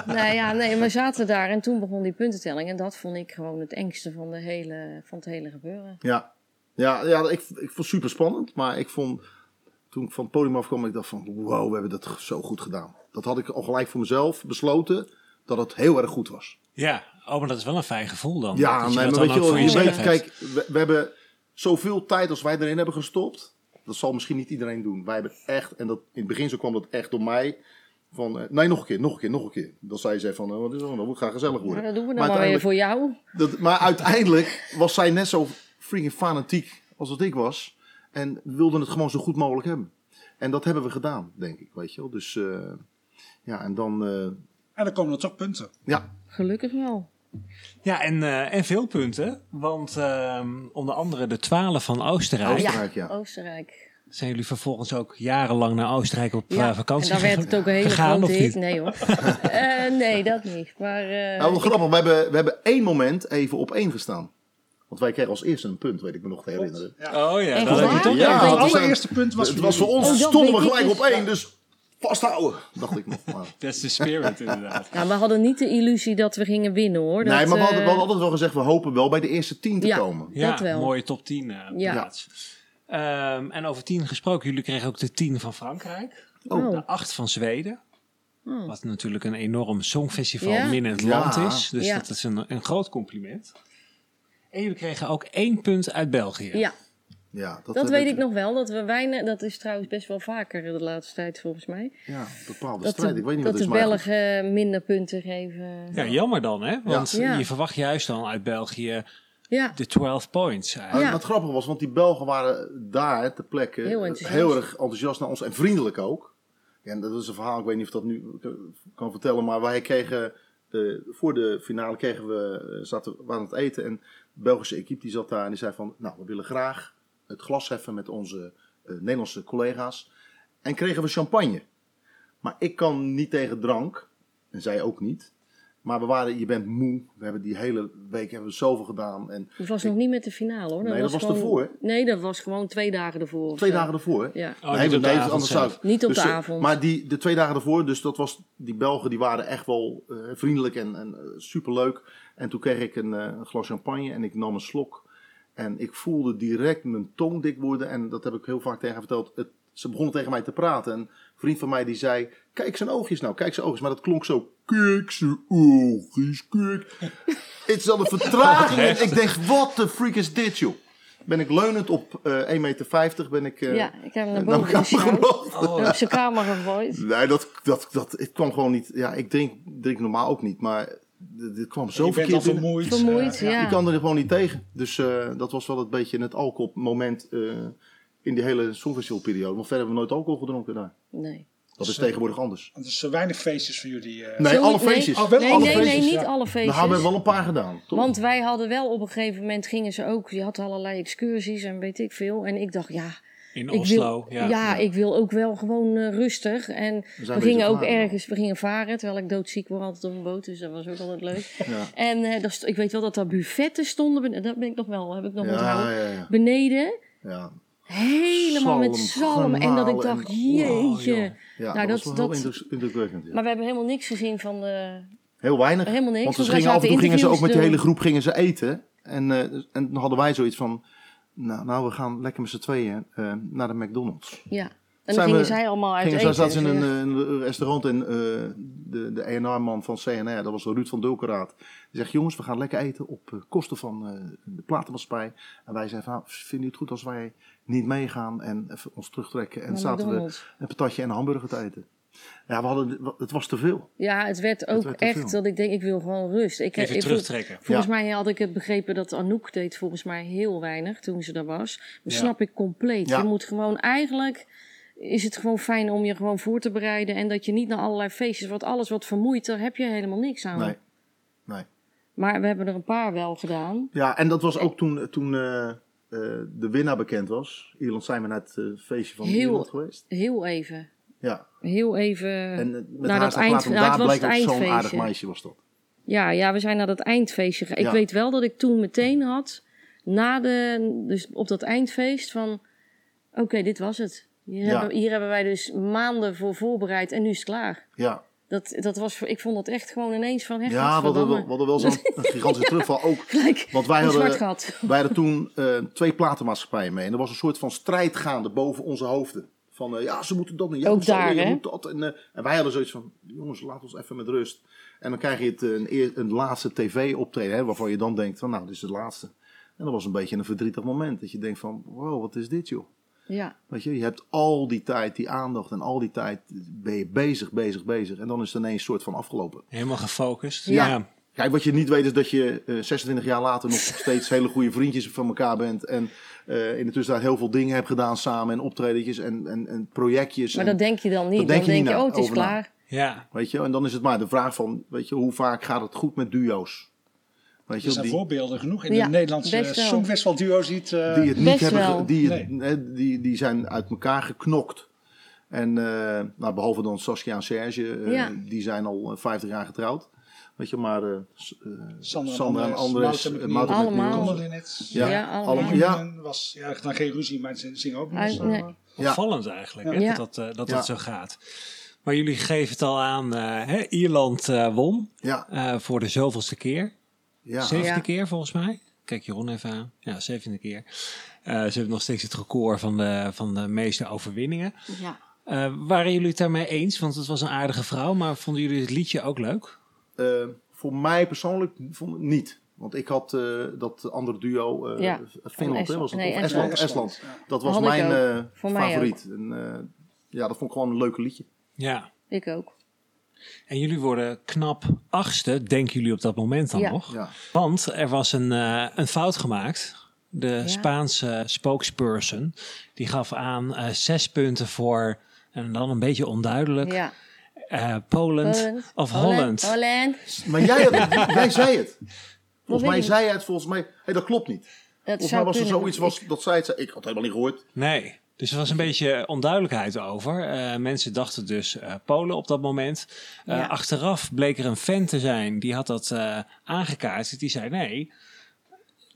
Nou ja, nee, we zaten daar en toen begon die puntentelling. En dat vond ik gewoon het engste van, de hele, van het hele gebeuren. Ja, ja, ja ik, ik vond het super spannend, maar ik vond, toen ik van het podium afkwam, ik dacht van, wow, we hebben dat zo goed gedaan. Dat had ik al gelijk voor mezelf besloten, dat het heel erg goed was. Ja, oh, maar dat is wel een fijn gevoel dan. Ja, Dat nee, dat maar weet je wel, weet, kijk, we, we hebben zoveel tijd als wij erin hebben gestopt. Dat zal misschien niet iedereen doen. Wij hebben echt, en dat, in het begin zo kwam dat echt door mij. Van, eh, nee, nog een keer, nog een keer, nog een keer. Dan zei zij van, eh, wat is er dan? We gaan gezellig Maar worden. dat doen we dan maar weer voor jou. Dat, maar uiteindelijk was zij net zo freaking fanatiek als dat ik was. En we wilden het gewoon zo goed mogelijk hebben. En dat hebben we gedaan, denk ik, weet je wel. Dus eh, ja, en dan, eh, En dan komen er toch punten. ja, Gelukkig wel. Ja, en, eh, en veel punten. Want ehm, onder andere de 12 van Oostenrijk. Oostenrijk, ja. Oostenrijk. Zijn jullie vervolgens ook jarenlang naar Oostenrijk op Ja, vakantie en daar werd het ook een hele gegaan, grote hit. Nee hoor. Eh, nee, dat niet. Maar eh, Nou, wel grappig, we hebben, we hebben één moment even op één gestaan. Want wij kregen als eerste een punt, weet ik me nog te herinneren. Oh ja, dat toch? Ja, het allereerste punt was Het voor was voor ons, Oh, stonden we gelijk dus. op één, dus vasthouden, dacht ik nog. Dat is de spirit inderdaad. ja, we hadden niet de illusie dat we gingen winnen hoor. nee, maar we hadden, we eh, hadden altijd wel gezegd, we hopen wel bij de eerste tien te Ja. komen. Ja, Dat wel. mooie top 10 eh, Ja. plaats. Ehm, en over 10 gesproken, jullie kregen ook de 10 van Frankrijk. Oh. De 8 van Zweden. Oh. Wat natuurlijk een enorm songfestival Ja. in het Ja. land is. Dus Ja. dat is een, een groot compliment. En jullie kregen ook één punt uit België. Ja, Ja, dat, dat weet ik nog wel. Dat we weinig, dat is trouwens best wel vaker de laatste tijd volgens mij. Ja, bepaalde Dat strijd. de, Ik weet niet dat wat het de is, maar goed. Belgen minder punten geven. Ja, jammer dan, hè? Want Ja. je verwacht juist dan uit België Ja, de 12 points. Eigenlijk. Wat grappig was, want die Belgen waren daar ter plekke Heel heel, enthousiast. erg enthousiast naar ons en vriendelijk ook. Ja, en dat is een verhaal, ik weet niet of ik dat nu kan vertellen, maar wij kregen, eh, voor de finale kregen we, eh, zaten, we waren aan het eten en de Belgische equipe die zat daar en die zei van, nou we willen graag het glas heffen met onze eh, Nederlandse collega's. En kregen we champagne. Maar ik kan niet tegen drank, en zij ook niet. Maar we waren, je bent moe. We hebben die hele week hebben we zoveel gedaan. En dat was nog niet met de finale hoor. Nee, dat was gewoon- ervoor. Nee, dat was gewoon twee dagen ervoor. twee zo. dagen ervoor. Ja. Oh, nee, niet nee, avond anders Niet op dus, de eh, avond. Maar die, de twee dagen ervoor, dus dat was, die Belgen die waren echt wel eh, vriendelijk en, en eh, superleuk. En toen kreeg ik een, eh, een glas champagne en ik nam een slok. En ik voelde direct mijn tong dik worden. En dat heb ik heel vaak tegen haar verteld. Het, ze begonnen tegen mij te praten. En een vriend van mij die zei, kijk zijn oogjes nou, kijk zijn oogjes. Maar dat klonk zo, kijk zijn oogjes, kijk. Het is dan een vertraging. en ik denk, wat de freak is dit joh. Ben ik leunend op eh 1,50 meter ben ik... eh, Ja, ik heb hem naar boven. En op zijn kamer gegooid. Nee, dat, dat, dat, het kwam gewoon niet. Ja, ik drink, drink normaal ook niet, maar dit kwam zo je bent verkeerd al binnen. vermoeid. Vermoeid, eh, ja. Ik kan er gewoon niet tegen. Dus eh, dat was wel een beetje het alcoholmoment eh in die hele Songfestivalperiode. Want verder hebben we nooit alcohol gedronken daar. Nee. Dat is tegenwoordig anders. Want er zijn weinig feestjes voor jullie. eh. Nee, alle nee. feestjes. Oh, wel Nee, alle nee, nee, feestjes, niet ja. alle feestjes. hebben we wel een paar gedaan, toch? Want wij hadden wel op een gegeven moment gingen ze ook, je had allerlei excursies en weet ik veel. En ik dacht, ja, In ik Oslo. wil, ja, ja. ik wil ook wel gewoon eh, rustig. En we, gingen ook varen. ergens, we gingen varen, terwijl ik doodziek word altijd op een boot, dus dat was ook altijd leuk. Ja. En eh, ik weet wel dat daar buffetten stonden, dat ben ik nog wel, heb ik nog Ja, onthouden. ja, ja. Beneden, ja. helemaal met Zalm. En dat ik dacht, en- jeetje. joh. ja Nou, dat, dat- was wel dat- indrukwekkend. ja. Maar we hebben helemaal niks gezien van de... Heel weinig. Helemaal niks, Want ze gingen af en toe gingen ze ook met die hele groep gingen ze eten. En, eh, en dan hadden wij zoiets van, nou, nou we gaan lekker met z'n tweeën eh, naar de McDonald's. Ja. En dan gingen we- zij allemaal uit Gingen, eten. zij in Dus, een, ja. eh, een restaurant en eh, de, de ENR-man van CNR, dat was Ruud van Dulkeraad. Die zegt, jongens, we gaan lekker eten op eh, kosten van eh, de platenmaatschappij. En wij zeiden van, nou, vinden jullie het goed als wij niet meegaan en ons terugtrekken? En zaten we een patatje en een hamburger te eten. Ja, we hadden, het was te veel. Ja, het werd ook werd echt veel. dat ik denk, ik wil gewoon rust. Ik, Even ik- terugtrekken. Volgens Ja. mij had ik het begrepen dat Anouk deed volgens mij heel weinig toen ze daar was. Dat Ja. snap ik compleet. Ja. Je moet gewoon eigenlijk is het gewoon fijn om je gewoon voor te bereiden en dat je niet naar allerlei feestjes, want alles wat vermoeit, daar heb je helemaal niks aan. Nee, nee. Maar we hebben er een paar wel gedaan. Ja, en dat was ook toen, toen eh, eh, de winnaar bekend was. Ierland zijn we naar het eh, feestje van Heel- Ierland geweest. Heel even. Ja. Heel even. En eh, met naar haar dat eind- nou, het daar bleek ook zo'n aardig meisje was dat. Ja, ja, we zijn naar dat eindfeestje gegaan. Ja. Ik weet wel dat ik toen meteen had, na de, dus op dat eindfeest, van oké, dit was het. Hier, Ja. hebben, hier hebben wij dus maanden voor voorbereid en nu is het klaar. Ja, Dat, dat was, ik vond dat echt gewoon ineens van, ja we, hadden wel, we hadden wel zo'n gigantische terugval ook. Gelijk, Want wij zwart hadden, gat. wij hadden toen eh, twee platenmaatschappijen mee. En er was een soort van strijd gaande boven onze hoofden. Van eh, ja, ze moeten dat en jij Ook daar, hè? moet dat. En, eh, en wij hadden zoiets van, jongens, laat ons even met rust. En dan krijg je het, eh, een, een laatste tv-optreden, hè, waarvan je dan denkt van, nou, dit is het laatste. En dat was een beetje een verdrietig moment. Dat je denkt van, wow, wat is dit joh? Ja, Weet je, je hebt al die tijd, die aandacht en al die tijd ben je bezig, bezig, bezig. En dan is het ineens soort van afgelopen. Helemaal gefocust. Ja. Ja. Kijk, wat je niet weet is dat je eh, 26 jaar later nog steeds hele goede vriendjes van elkaar bent. En eh, in de tussentijd heel veel dingen hebt gedaan samen. En optredetjes en, en, en projectjes. maar en, dat denk je dan niet. dat Dan denk je denk je, oh, het is na. klaar. ja. Weet je, en dan is het maar de vraag van, weet je, hoe vaak gaat het goed met duo's? Weet je, Er zijn die, voorbeelden genoeg in Ja, de Nederlandse best wel. Songfestival duo ziet. eh, die het niet hebben, wel. die, het, Nee. hè, die, die zijn uit elkaar geknokt. En eh, nou, behalve dan Saskia en Serge, Ja. die zijn al eh, 50 jaar getrouwd. Weet je, maar eh, S- eh, Sandra, Sandra en Mouten eh, McNeil, Mouten Allemaal. Ja, Ja, allemaal. Ja, was ja, dan geen ruzie, maar ze zingen ook nee. eh, Ja. Opvallend eigenlijk hè, dat, dat, eh, dat, Ja. dat zo gaat. Maar jullie geven het al aan, eh, hè, Ierland eh, won ja, eh, voor de zoveelste keer. ja. Zevende Ja. keer volgens mij. Kijk Jeroen even aan. Ja, zevende keer. Eh, ze hebben nog steeds het record van de, van de meeste overwinningen. Ja. Eh, waren jullie het daarmee eens? Want het was een aardige vrouw, maar vonden jullie het liedje ook leuk? Eh, voor mij persoonlijk vond ik niet. Want ik had eh, dat andere duo, eh, Ja, Finland, was het? Nee, Of Estland. Estland, Estland. Dat was mijn eh, favoriet. En, eh, ja, dat vond ik gewoon een leuk liedje. Ja. Ik ook. En jullie worden knap achtste, denken jullie op dat moment dan Ja. nog? Ja. Want er was een, eh, een fout gemaakt. De Spaanse spokesperson die gaf aan eh, zes punten voor, en dan een beetje onduidelijk, Ja. Eh, Poland of Holland. Holland. Maar jij, had- jij zei het. Volgens mij zei hij het volgens mij. Hé, dat klopt niet. Dat Volgens mij was er zoiets was, dat zij het zei. Ik had het helemaal niet gehoord. Nee, dus er was een beetje onduidelijkheid over. Eh, mensen dachten dus eh, Polen op dat moment. Eh, Ja. Achteraf bleek er een fan te zijn, die had dat eh aangekaart. Die zei nee,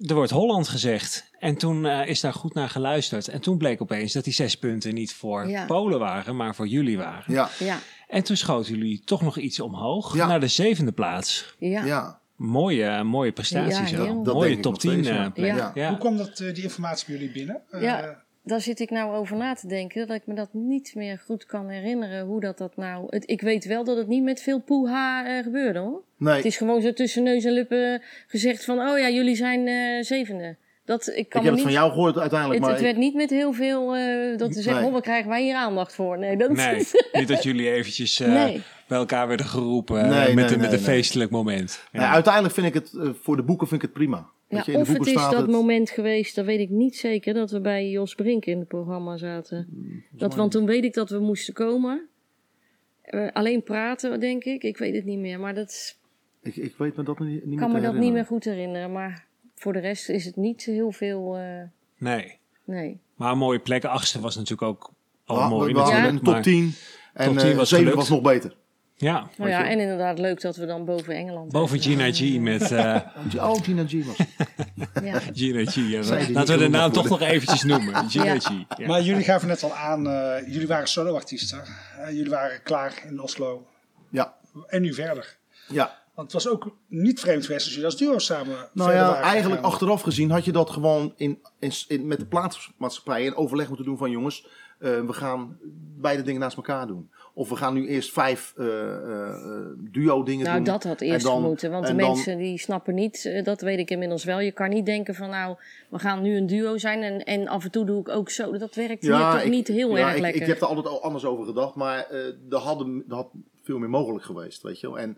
er wordt Holland gezegd. En toen eh, is daar goed naar geluisterd. En toen bleek opeens dat die zes punten niet voor Ja. Polen waren, maar voor jullie waren. Ja, Ja. En toen schoten jullie toch nog iets omhoog Ja. naar de zevende plaats. Ja. ja. Mooie, mooie prestaties. Ja, heel. Mooie top nog 10 steeds, eh, ja. plek. Ja. Ja. Hoe kwam dat, eh, die informatie bij jullie binnen? Eh, Ja. Daar zit ik nou over na te denken, dat ik me dat niet meer goed kan herinneren. Hoe dat, dat nou... Het, ik weet wel dat het niet met veel poeha eh, gebeurde hoor. Nee, Het is gewoon zo tussen neus en lippen gezegd van... Oh ja, jullie zijn eh, zevende. Dat, ik kan ik heb het van jou gehoord uiteindelijk. het, maar het werd niet met heel veel... eh, dat ze zeggen, Nee. oh, waar krijgen wij hier aandacht voor? Nee, dat Nee, niet dat jullie eventjes eh, Nee. bij elkaar werden geroepen eh, Nee, met, nee, een, met een nee. feestelijk moment. Nee, uiteindelijk vind ik het, voor de boeken vind ik het prima. Ja, je, in de of het is dat het. moment geweest, dat weet ik niet zeker, dat we bij Jos Brink in het programma zaten. Dat, want toen weet ik dat we moesten komen. Eh, alleen praten, denk ik. Ik weet het niet meer. Maar dat is- Ik, ik weet me dat niet, niet meer kan me dat niet meer goed herinneren. Maar voor de rest is het niet heel veel. eh, Nee, nee. maar een mooie plek. Achtste was natuurlijk ook al Ja, mooi we hadden natuurlijk. een top maar- 10. En Top 10 eh, was 7 gelukt. was nog beter. Ja, Nou ja, en inderdaad leuk dat we dan boven Engeland boven. Gina G met eh, Oh, Gina G was het. Ja. Gina G. ja. Laten we de naam toch nog eventjes noemen. Gina Ja. G. Ja. Maar jullie gaven net al aan, eh, jullie waren soloartiesten. Eh, jullie waren klaar in Oslo. Ja, En nu verder. ja. Want het was ook niet vreemd geweest als jullie als duo samen Nou verder ja, waren eigenlijk achteraf gezien had je dat gewoon in, in, in- met de plaatsmaatschappij in overleg moeten doen van jongens, eh, we gaan beide dingen naast elkaar doen. Of we gaan nu eerst vijf eh, eh, eh, duo dingen Nou, doen. dat had eerst dan- moeten. Want de dan- mensen die snappen niet, dat weet ik inmiddels wel. Je kan niet denken van nou, we gaan nu een duo zijn en, en af en toe doe ik ook zo. Dat werkt hier toch ik- niet heel ja, erg ik, lekker. Ik heb er altijd al anders over gedacht, maar eh er, hadden, er had veel meer mogelijk geweest, weet je wel. En,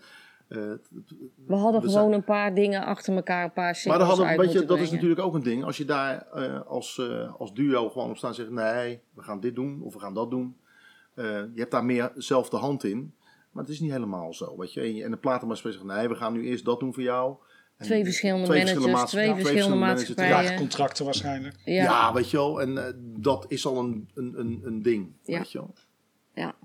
We hadden we gewoon zijn- een paar dingen achter elkaar, een paar maar hadden, uit weet je, moeten dat is natuurlijk ook een ding. Als je daar eh, als, eh, als duo gewoon op staat en zegt, nee, we gaan dit doen of we gaan dat doen. Eh, je hebt daar meer zelf de hand in. Maar het is niet helemaal zo, weet je. En, de platenmaatschappij zegt, nee, we gaan nu eerst dat doen voor jou. En Twee verschillende twee managers, verschillende twee ja, verschillende maatschappijen. Ja, contracten waarschijnlijk. Ja. Ja, weet je wel. En eh, dat is al een, een, een, een ding. Ja. Weet je wel. ja.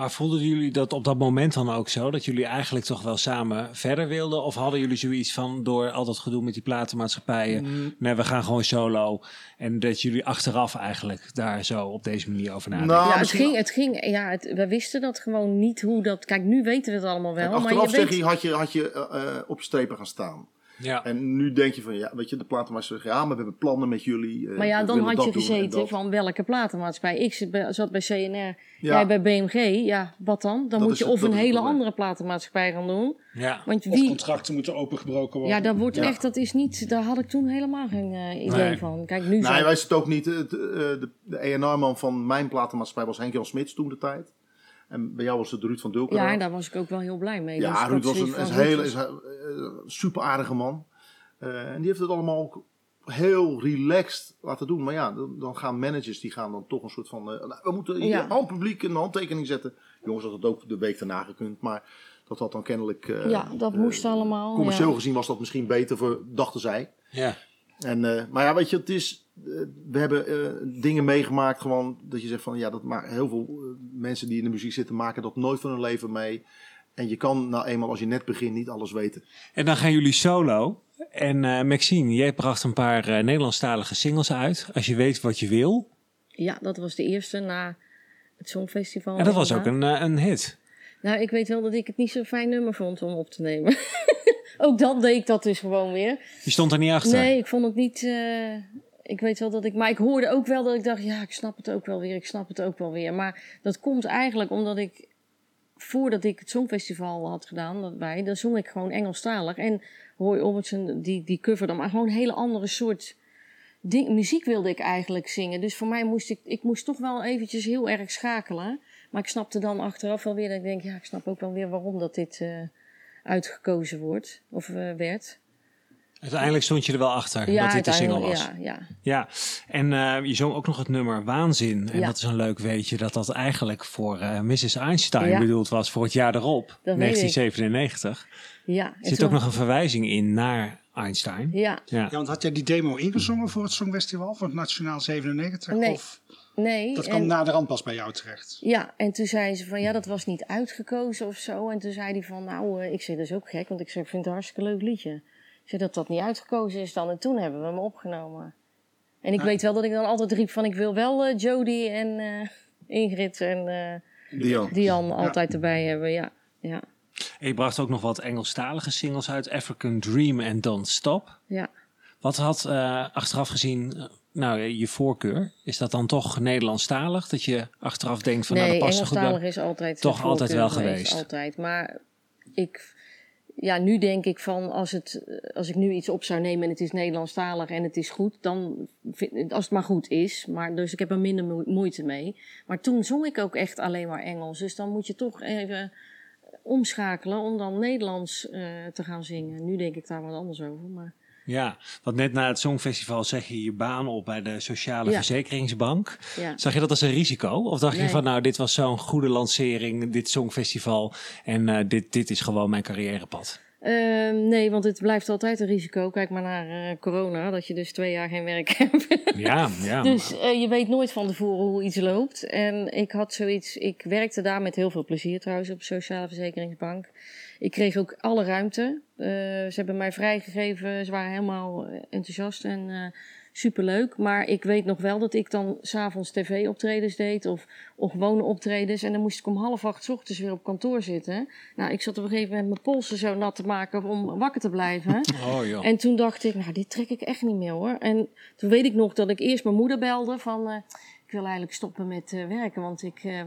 Maar voelden jullie dat op dat moment dan ook zo? Dat jullie eigenlijk toch wel samen verder wilden? Of hadden jullie zoiets van door al dat gedoe met die platenmaatschappijen? Mm. Nee, we gaan gewoon solo. En dat jullie achteraf eigenlijk daar zo op deze manier over nadenken. Nou, ja, het misschien- ging, het ging, ja, het, we wisten dat gewoon niet hoe dat. Kijk, nu weten we het allemaal wel. Kijk, maar je achteraf zeg je, had je, had je eh, eh, op strepen gaan staan. Ja. En nu denk je van, ja, weet je, de platenmaatschappij zegt, ja, maar we hebben plannen met jullie. eh, maar ja, dan had je gezeten dat. van welke platenmaatschappij. Ik zat bij CNR, Ja. jij bij BMG. Ja, wat dan? Dan Dat moet je het- of een hele andere platenmaatschappij gaan doen. ja. Want Of contracten moeten opengebroken worden. ja, dat wordt Ja. echt, dat is niet, daar had ik toen helemaal geen eh, idee Nee. van. Kijk, nu Nee, zo. wij zitten ook niet. eh, de de ENR-man van mijn platenmaatschappij was Henk-Jan Smits toen de tijd. En bij jou was het Ruud van Dulkeraad. Ja, en daar was ik ook wel heel blij mee. Dus Ja, ik Ruud was een, een hele is eh, super aardige man. Eh, en die heeft het allemaal ook heel relaxed laten doen. Maar ja, dan, dan gaan managers die gaan dan toch een soort van. eh, nou, we moeten hier Ja. aan het publiek een handtekening zetten. Jongens, dat had ook de week daarna gekund. Maar dat had dan kennelijk. eh, Ja, dat moest allemaal. Commercieel ja. gezien was dat misschien beter voor, dachten zij. ja. En, eh, maar ja, weet je, het is, we hebben eh, dingen meegemaakt gewoon dat je zegt van ja, dat maar heel veel eh, mensen die in de muziek zitten maken dat nooit van hun leven mee. En je kan nou eenmaal als je net begint niet alles weten. En dan gaan jullie solo. En eh, Maxine, jij bracht een paar eh, Nederlandstalige singles uit. Als je weet wat je wil. Ja, dat was de eerste na het Songfestival. En dat was ook een, eh, een hit. Nou, ik weet wel dat ik het niet zo'n fijn nummer vond om op te nemen. ook dan deed ik dat dus gewoon weer. Je stond er niet achter. Nee, ik vond het niet... ik weet wel dat ik... Maar ik hoorde ook wel dat ik dacht... Ja, ik snap het ook wel weer. Ik snap het ook wel weer. Maar dat komt eigenlijk omdat ik... Voordat ik het Songfestival had gedaan, dat wij, dan zong ik gewoon Engelstalig. En Roy Orbison, die, die coverde maar gewoon een hele andere soort ding, muziek wilde ik eigenlijk zingen. Dus voor mij moest ik, ik moest toch wel eventjes heel erg schakelen. Maar ik snapte dan achteraf wel weer dat ik denk, ja, ik snap ook wel weer waarom dat dit eh, uitgekozen wordt, of eh, werd. Uiteindelijk stond je er wel achter Ja, dat dit de single was. ja, ja. Ja, en eh, je zong ook nog het nummer Waanzin. En Ja. dat is een leuk weetje dat dat eigenlijk voor eh, Mrs. Einstein Ja. bedoeld was voor het jaar erop, weet ik. 1997. ja. Er zit toen- ook nog een verwijzing in naar Einstein. Ja, Ja. Ja, want had jij die demo ingezongen voor het Songfestival van het Nationaal 97? Nee. Of nee. dat en- kwam na de rand pas bij jou terecht? Ja, en toen zei ze van ja, dat was niet uitgekozen of zo. En toen zei hij van nou, eh, ik zeg dat is ook gek, want ik ik vind het een hartstikke leuk liedje. Zeg dat dat niet uitgekozen is dan. En toen hebben we hem opgenomen. En ik Ja. weet wel dat ik dan altijd riep van ik wil wel eh, Jodie en eh, Ingrid en eh Dion. Dian altijd erbij hebben. Ja, ja, En je bracht ook nog wat Engelstalige singles uit, African Dream en Don't Stop. ja. Wat had eh, achteraf gezien, nou je voorkeur? Is dat dan toch Nederlandstalig? Dat je achteraf denkt van nou nee, dat past goed bij? Engelstalig is altijd Toch altijd wel geweest. Altijd. Maar ik, ja, nu denk ik van als, het, als ik nu iets op zou nemen en het is Nederlandstalig en het is goed, dan vind, als het maar goed is. Maar, dus ik heb er minder moe- moeite mee. Maar toen zong ik ook echt alleen maar Engels. Dus dan moet je toch even omschakelen om dan Nederlands eh, te gaan zingen. Nu denk ik daar wat anders over. Maar Ja, want net na het Songfestival zeg je je baan op bij de Sociale Ja. Verzekeringsbank. ja. Zag je dat als een risico? Of dacht je van nou, dit was zo'n goede lancering, dit Songfestival en eh, dit, dit is gewoon mijn carrièrepad? Ehm, nee, want het blijft altijd een risico. Kijk maar naar eh, corona, dat je dus twee jaar geen werk hebt. Ja, ja. Dus eh, je weet nooit van tevoren hoe iets loopt. En ik had zoiets, ik werkte daar met heel veel plezier trouwens op de Sociale Verzekeringsbank. Ik kreeg ook alle ruimte. Eh, ze hebben mij vrijgegeven, ze waren helemaal eh, enthousiast en eh, superleuk. Maar ik weet nog wel dat ik dan s'avonds tv-optredens deed of, of gewone optredens. En dan moest ik om half acht 's ochtends weer op kantoor zitten. Nou, ik zat op een gegeven moment mijn polsen zo nat te maken om wakker te blijven. Oh joh. En toen dacht ik, nou, dit trek ik echt niet meer hoor. En toen weet ik nog dat ik eerst mijn moeder belde van... ik wil eigenlijk stoppen met eh, werken, want ik, eh,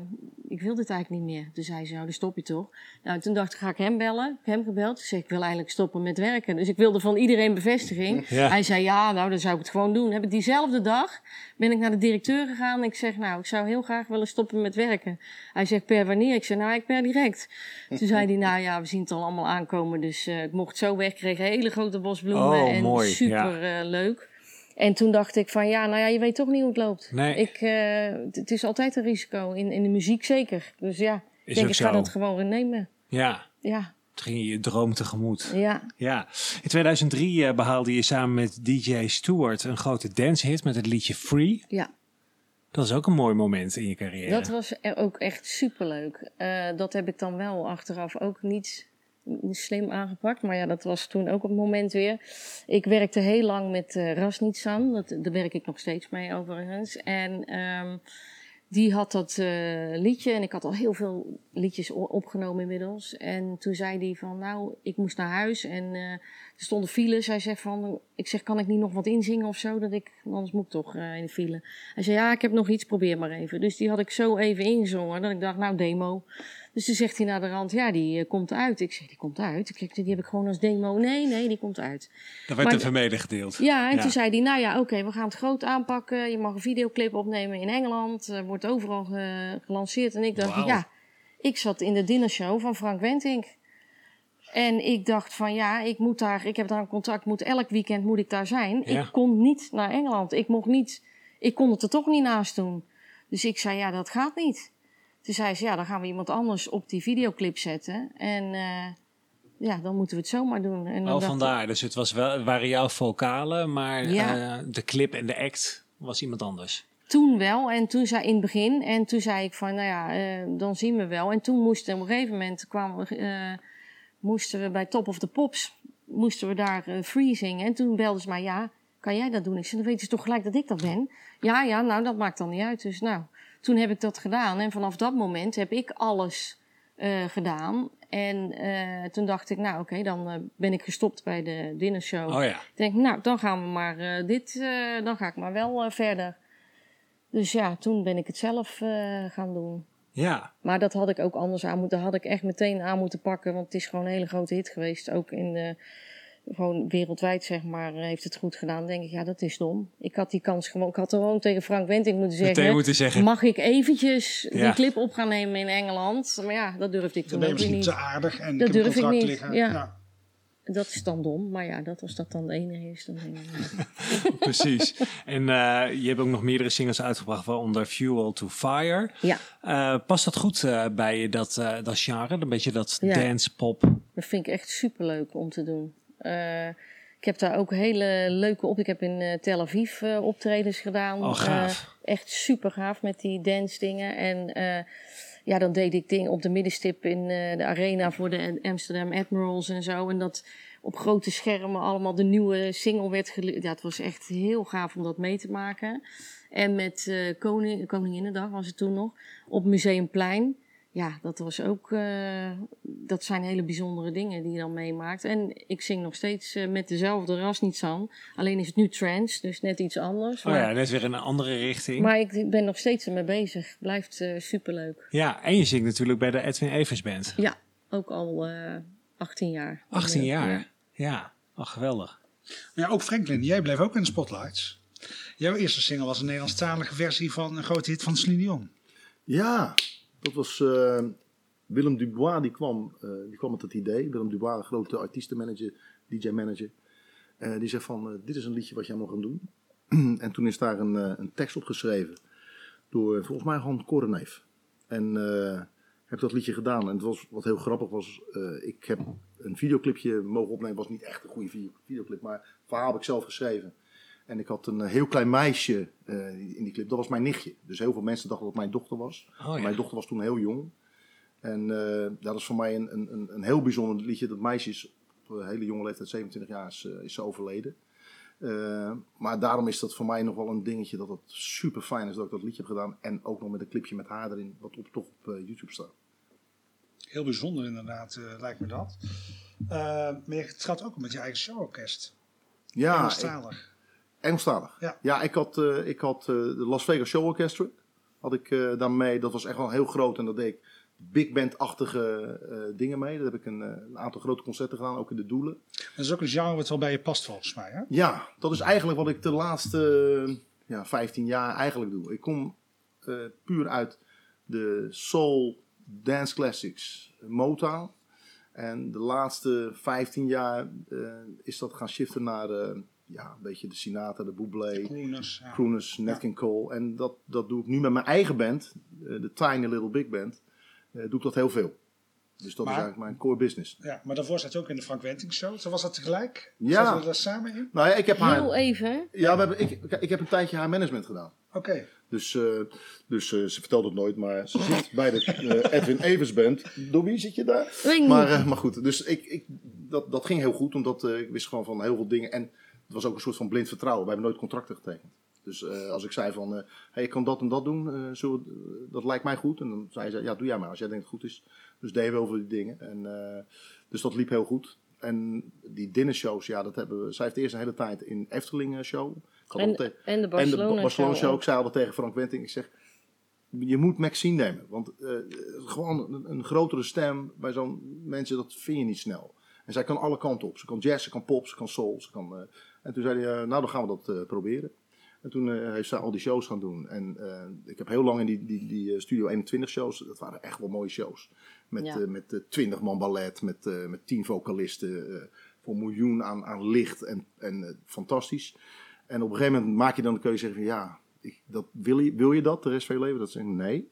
ik wil dit eigenlijk niet meer. Toen zei ze, nou, dan stop je toch. Nou, toen dacht ik, ga ik hem bellen. Ik heb hem gebeld. Toen zei ik, ik wil eigenlijk stoppen met werken. Dus ik wilde van iedereen bevestiging. Ja. Hij zei, ja, nou, dan zou ik het gewoon doen. Heb ik diezelfde dag, ben ik naar de directeur gegaan. Ik zeg, nou, ik zou heel graag willen stoppen met werken. Hij zegt, per wanneer? Ik zei, nou, ik per direct. Toen zei hij, nou ja, we zien het al allemaal aankomen. Dus eh, ik mocht zo weg, kreeg een hele grote bos bloemen. Oh, en mooi, super leuk. En toen dacht ik van, ja, nou ja, je weet toch niet hoe het loopt. Nee. Ik, eh, het- is altijd een risico, in, in de muziek zeker. Dus ja, ik denk ik ga dat gewoon nemen. Ja. Ja, Toen ging je je droom tegemoet. Ja, Ja, in 2003 eh, behaalde je samen met DJ Stewart een grote dancehit met het liedje Free. ja. Dat is ook een mooi moment in je carrière. Dat was er ook echt superleuk. Eh dat heb ik dan wel achteraf ook niet slim aangepakt. Maar ja, dat was toen ook op het moment weer. Ik werkte heel lang met eh Rasnitsan. Dat, daar werk ik nog steeds mee overigens. En ehm, die had dat eh, liedje. En ik had al heel veel liedjes opgenomen inmiddels. En toen zei hij van, nou, ik moest naar huis. En eh, er stonden files. Hij zegt van, ik zeg, kan ik niet nog wat inzingen of zo? Dat ik, anders moet ik toch in de file. Hij zei, ja, ik heb nog iets, probeer maar even. Dus die had ik zo even ingezongen. Dat ik dacht, nou, demo. Dus toen zegt hij naar de rand, ja, die eh, komt uit. Ik zeg, die komt uit? Ik zeg, die heb ik gewoon als demo. Nee, nee, die komt uit. Dat werd Maar- even medegedeeld. Ja, en Ja. toen zei hij, nou ja, oké, we gaan het groot aanpakken. Je mag een videoclip opnemen in Engeland. Wordt overal ge- gelanceerd. En ik dacht, ja, ik zat in de dinnershow van Frank Wentink. En ik dacht van, ja, ik moet daar, ik heb daar een contract, moet elk weekend moet ik daar zijn. Ja. Ik kon niet naar Engeland. Ik mocht niet, ik kon het er toch niet naast doen. Dus ik zei, ja, dat gaat niet. Toen zei ze, ja, dan gaan we iemand anders op die videoclip zetten. En eh, ja, dan moeten we het zomaar doen. En dan Oh, dacht ik- vandaar. Dus het was wel, waren jouw vocalen, maar Ja. eh, de clip en de act was iemand anders. Toen wel, en toen zei in het begin, en toen zei ik van, nou ja, eh, dan zien we wel. En toen moesten op een gegeven moment kwamen we, eh, moesten we bij Top of the Pops, moesten we daar free zingen. En toen belden ze mij, ja, kan jij dat doen? Ik zei, dan weten ze toch gelijk dat ik dat ben? Ja, ja, nou, dat maakt dan niet uit. Dus nou, toen heb ik dat gedaan. En vanaf dat moment heb ik alles eh, gedaan. En eh, toen dacht ik, nou oké, dan eh, ben ik gestopt bij de dinnershow. Oh ja. Ik denk, nou, dan gaan we maar dit, dan ga ik maar wel verder. Dus ja, toen ben ik het zelf gaan doen. Ja, Maar dat had ik ook anders aan moeten, dat had ik echt meteen aan moeten pakken, want het is gewoon een hele grote hit geweest. Ook in de, gewoon wereldwijd, zeg maar, eh, heeft het goed gedaan. Dan denk ik, ja, dat is dom. Ik had die kans gewoon, ik had gewoon tegen Frank Wenting moeten zeggen, moeten zeggen. mag ik eventjes Ja. die clip op gaan nemen in Engeland? Maar ja, dat durfde ik Dan toen ook misschien niet. te aardig en Dat ik durf ik niet, liggen. ja. Dat is dan dom, maar ja, dat als dat dan de enige is, dan denk ik, ja. precies. En eh, je hebt ook nog meerdere singles uitgebracht, waaronder Fuel to Fire. ja. Eh, past dat goed eh, bij je, dat, eh, dat genre? Een beetje dat Ja. dance pop? Dat vind ik echt superleuk om te doen. Eh, ik heb daar ook hele leuke op. Ik heb in eh, Tel Aviv eh, optredens gedaan. Oh, gaaf. Echt super gaaf met die dance dingen. En ja, dan deed ik dingen op de middenstip in de arena voor de Amsterdam Admirals en zo. En dat op grote schermen allemaal de nieuwe single werd gele- Ja, het was echt heel gaaf om dat mee te maken. En met eh Koning, Koninginnedag was het toen nog, op Museumplein. Ja, dat was ook, eh, dat zijn hele bijzondere dingen die je dan meemaakt. En ik zing nog steeds eh, met dezelfde Rasnitsan. Alleen is het nu trance, dus net iets anders. Oh maar, ja, net weer in een andere richting. maar ik ben nog steeds ermee bezig. Blijft eh, superleuk. Ja, en je zingt natuurlijk bij de Edwin Evers Band. Ja, ook al eh 18 jaar. 18 Ja. jaar. Ja, oh, geweldig. Maar ja, ook Franklin, jij bleef ook in de spotlights. Jouw eerste single was een Nederlandstalige versie van een grote hit van Celine Dion. Ja, dat was eh, Willem Dubois, die kwam, eh, die kwam met het idee. Willem Dubois, een grote artiestenmanager, DJ-manager. Eh, die zegt van, dit is een liedje wat jij mag gaan doen. en toen is daar een, een tekst op geschreven door volgens mij Han Koreneef. En heb dat liedje gedaan. En het was, wat heel grappig was, ik heb een videoclipje mogen opnemen. was niet echt een goede video- videoclip, maar het verhaal heb ik zelf geschreven. En ik had een eh, heel klein meisje eh, in die clip. Dat was mijn nichtje. Dus heel veel mensen dachten dat het mijn dochter was. Oh, ja. Mijn dochter was toen heel jong. En eh, dat is voor mij een, een, een, een heel bijzonder liedje. Dat meisje is op een hele jonge leeftijd, 27 jaar, is, eh, is ze overleden. Maar daarom is dat voor mij nog wel een dingetje dat het super fijn is dat ik dat liedje heb gedaan. En ook nog met een clipje met haar erin, wat op, toch op YouTube staat. Heel bijzonder inderdaad, eh, lijkt me dat. Maar je gaat ook met je eigen showorkest. Ja, Engelstalig. Engelstalig. Ja. ik had, eh, ik had eh, de Las Vegas Show Orchestra. Had ik eh, daarmee. Dat was echt wel heel groot. En dat deed ik big band-achtige dingen mee. Daar heb ik een, een aantal grote concerten gedaan, ook in de doelen. Dat is ook een genre wat wel bij je past volgens mij. Hè? Ja, dat is eigenlijk wat ik de laatste ja, 15 jaar eigenlijk doe. Ik kom puur uit de soul dance classics, Motown. En de laatste 15 jaar is dat gaan shiften naar ja, een beetje de Sinatra, de Bublé, Crooners. Ja. Crooners, Nat King Cole. En dat, dat doe ik nu met mijn eigen band, eh, de Tiny Little Big Band. eh, doe ik dat heel veel. Dus dat Maar- is eigenlijk mijn core business. Ja, maar daarvoor zat je ook in de Frank Wenting Show. Zo was dat tegelijk? Ja. Zaten we daar samen in? Nou ja, ik heb haar... Heel even. Ja, we hebben, ik, ik heb een tijdje haar management gedaan. Oké. Dus, eh, dus ze vertelt het nooit, maar ze zit bij de Edwin Evers Band. Door wie zit je daar? Maar, eh, maar goed, dus ik, ik, dat, dat ging heel goed, omdat eh, ik wist gewoon van heel veel dingen. En het was ook een soort van blind vertrouwen. We hebben nooit contracten getekend. Dus eh, als ik zei van, eh hey, ik kan dat en dat doen, eh, we- dat lijkt mij goed. En dan zei ze, ja, doe jij maar als jij denkt dat het goed is. Dus deden we over die dingen. En, dus dat liep heel goed. En die dinnershows, ja, dat hebben we. Zij heeft eerst een hele tijd in Efteling show. En, al te- en de en Barcelona, de Barcelona show, show. ik zei al tegen Frank Wenting, ik zeg, je moet Maxine nemen. Want gewoon een, een grotere stem bij zo'n mensen, dat vind je niet snel. En zij kan alle kanten op. Ze kan jazz, ze kan pop, ze kan soul. Ze kan, en toen zei hij, eh, nou dan gaan we dat eh, proberen. En toen eh, heeft zij al die shows gaan doen. En eh, ik heb heel lang in die, die, die eh, Studio 21 shows, dat waren echt wel mooie shows. Met, Ja. eh, met eh, 20 man ballet, met, eh, met 10 vocalisten, eh, voor miljoen aan, aan licht en, en eh, fantastisch. En op een gegeven moment maak je dan de keuze zeggen van ja, ik, dat, wil, je, wil je dat de rest van je leven? Dat ik nee.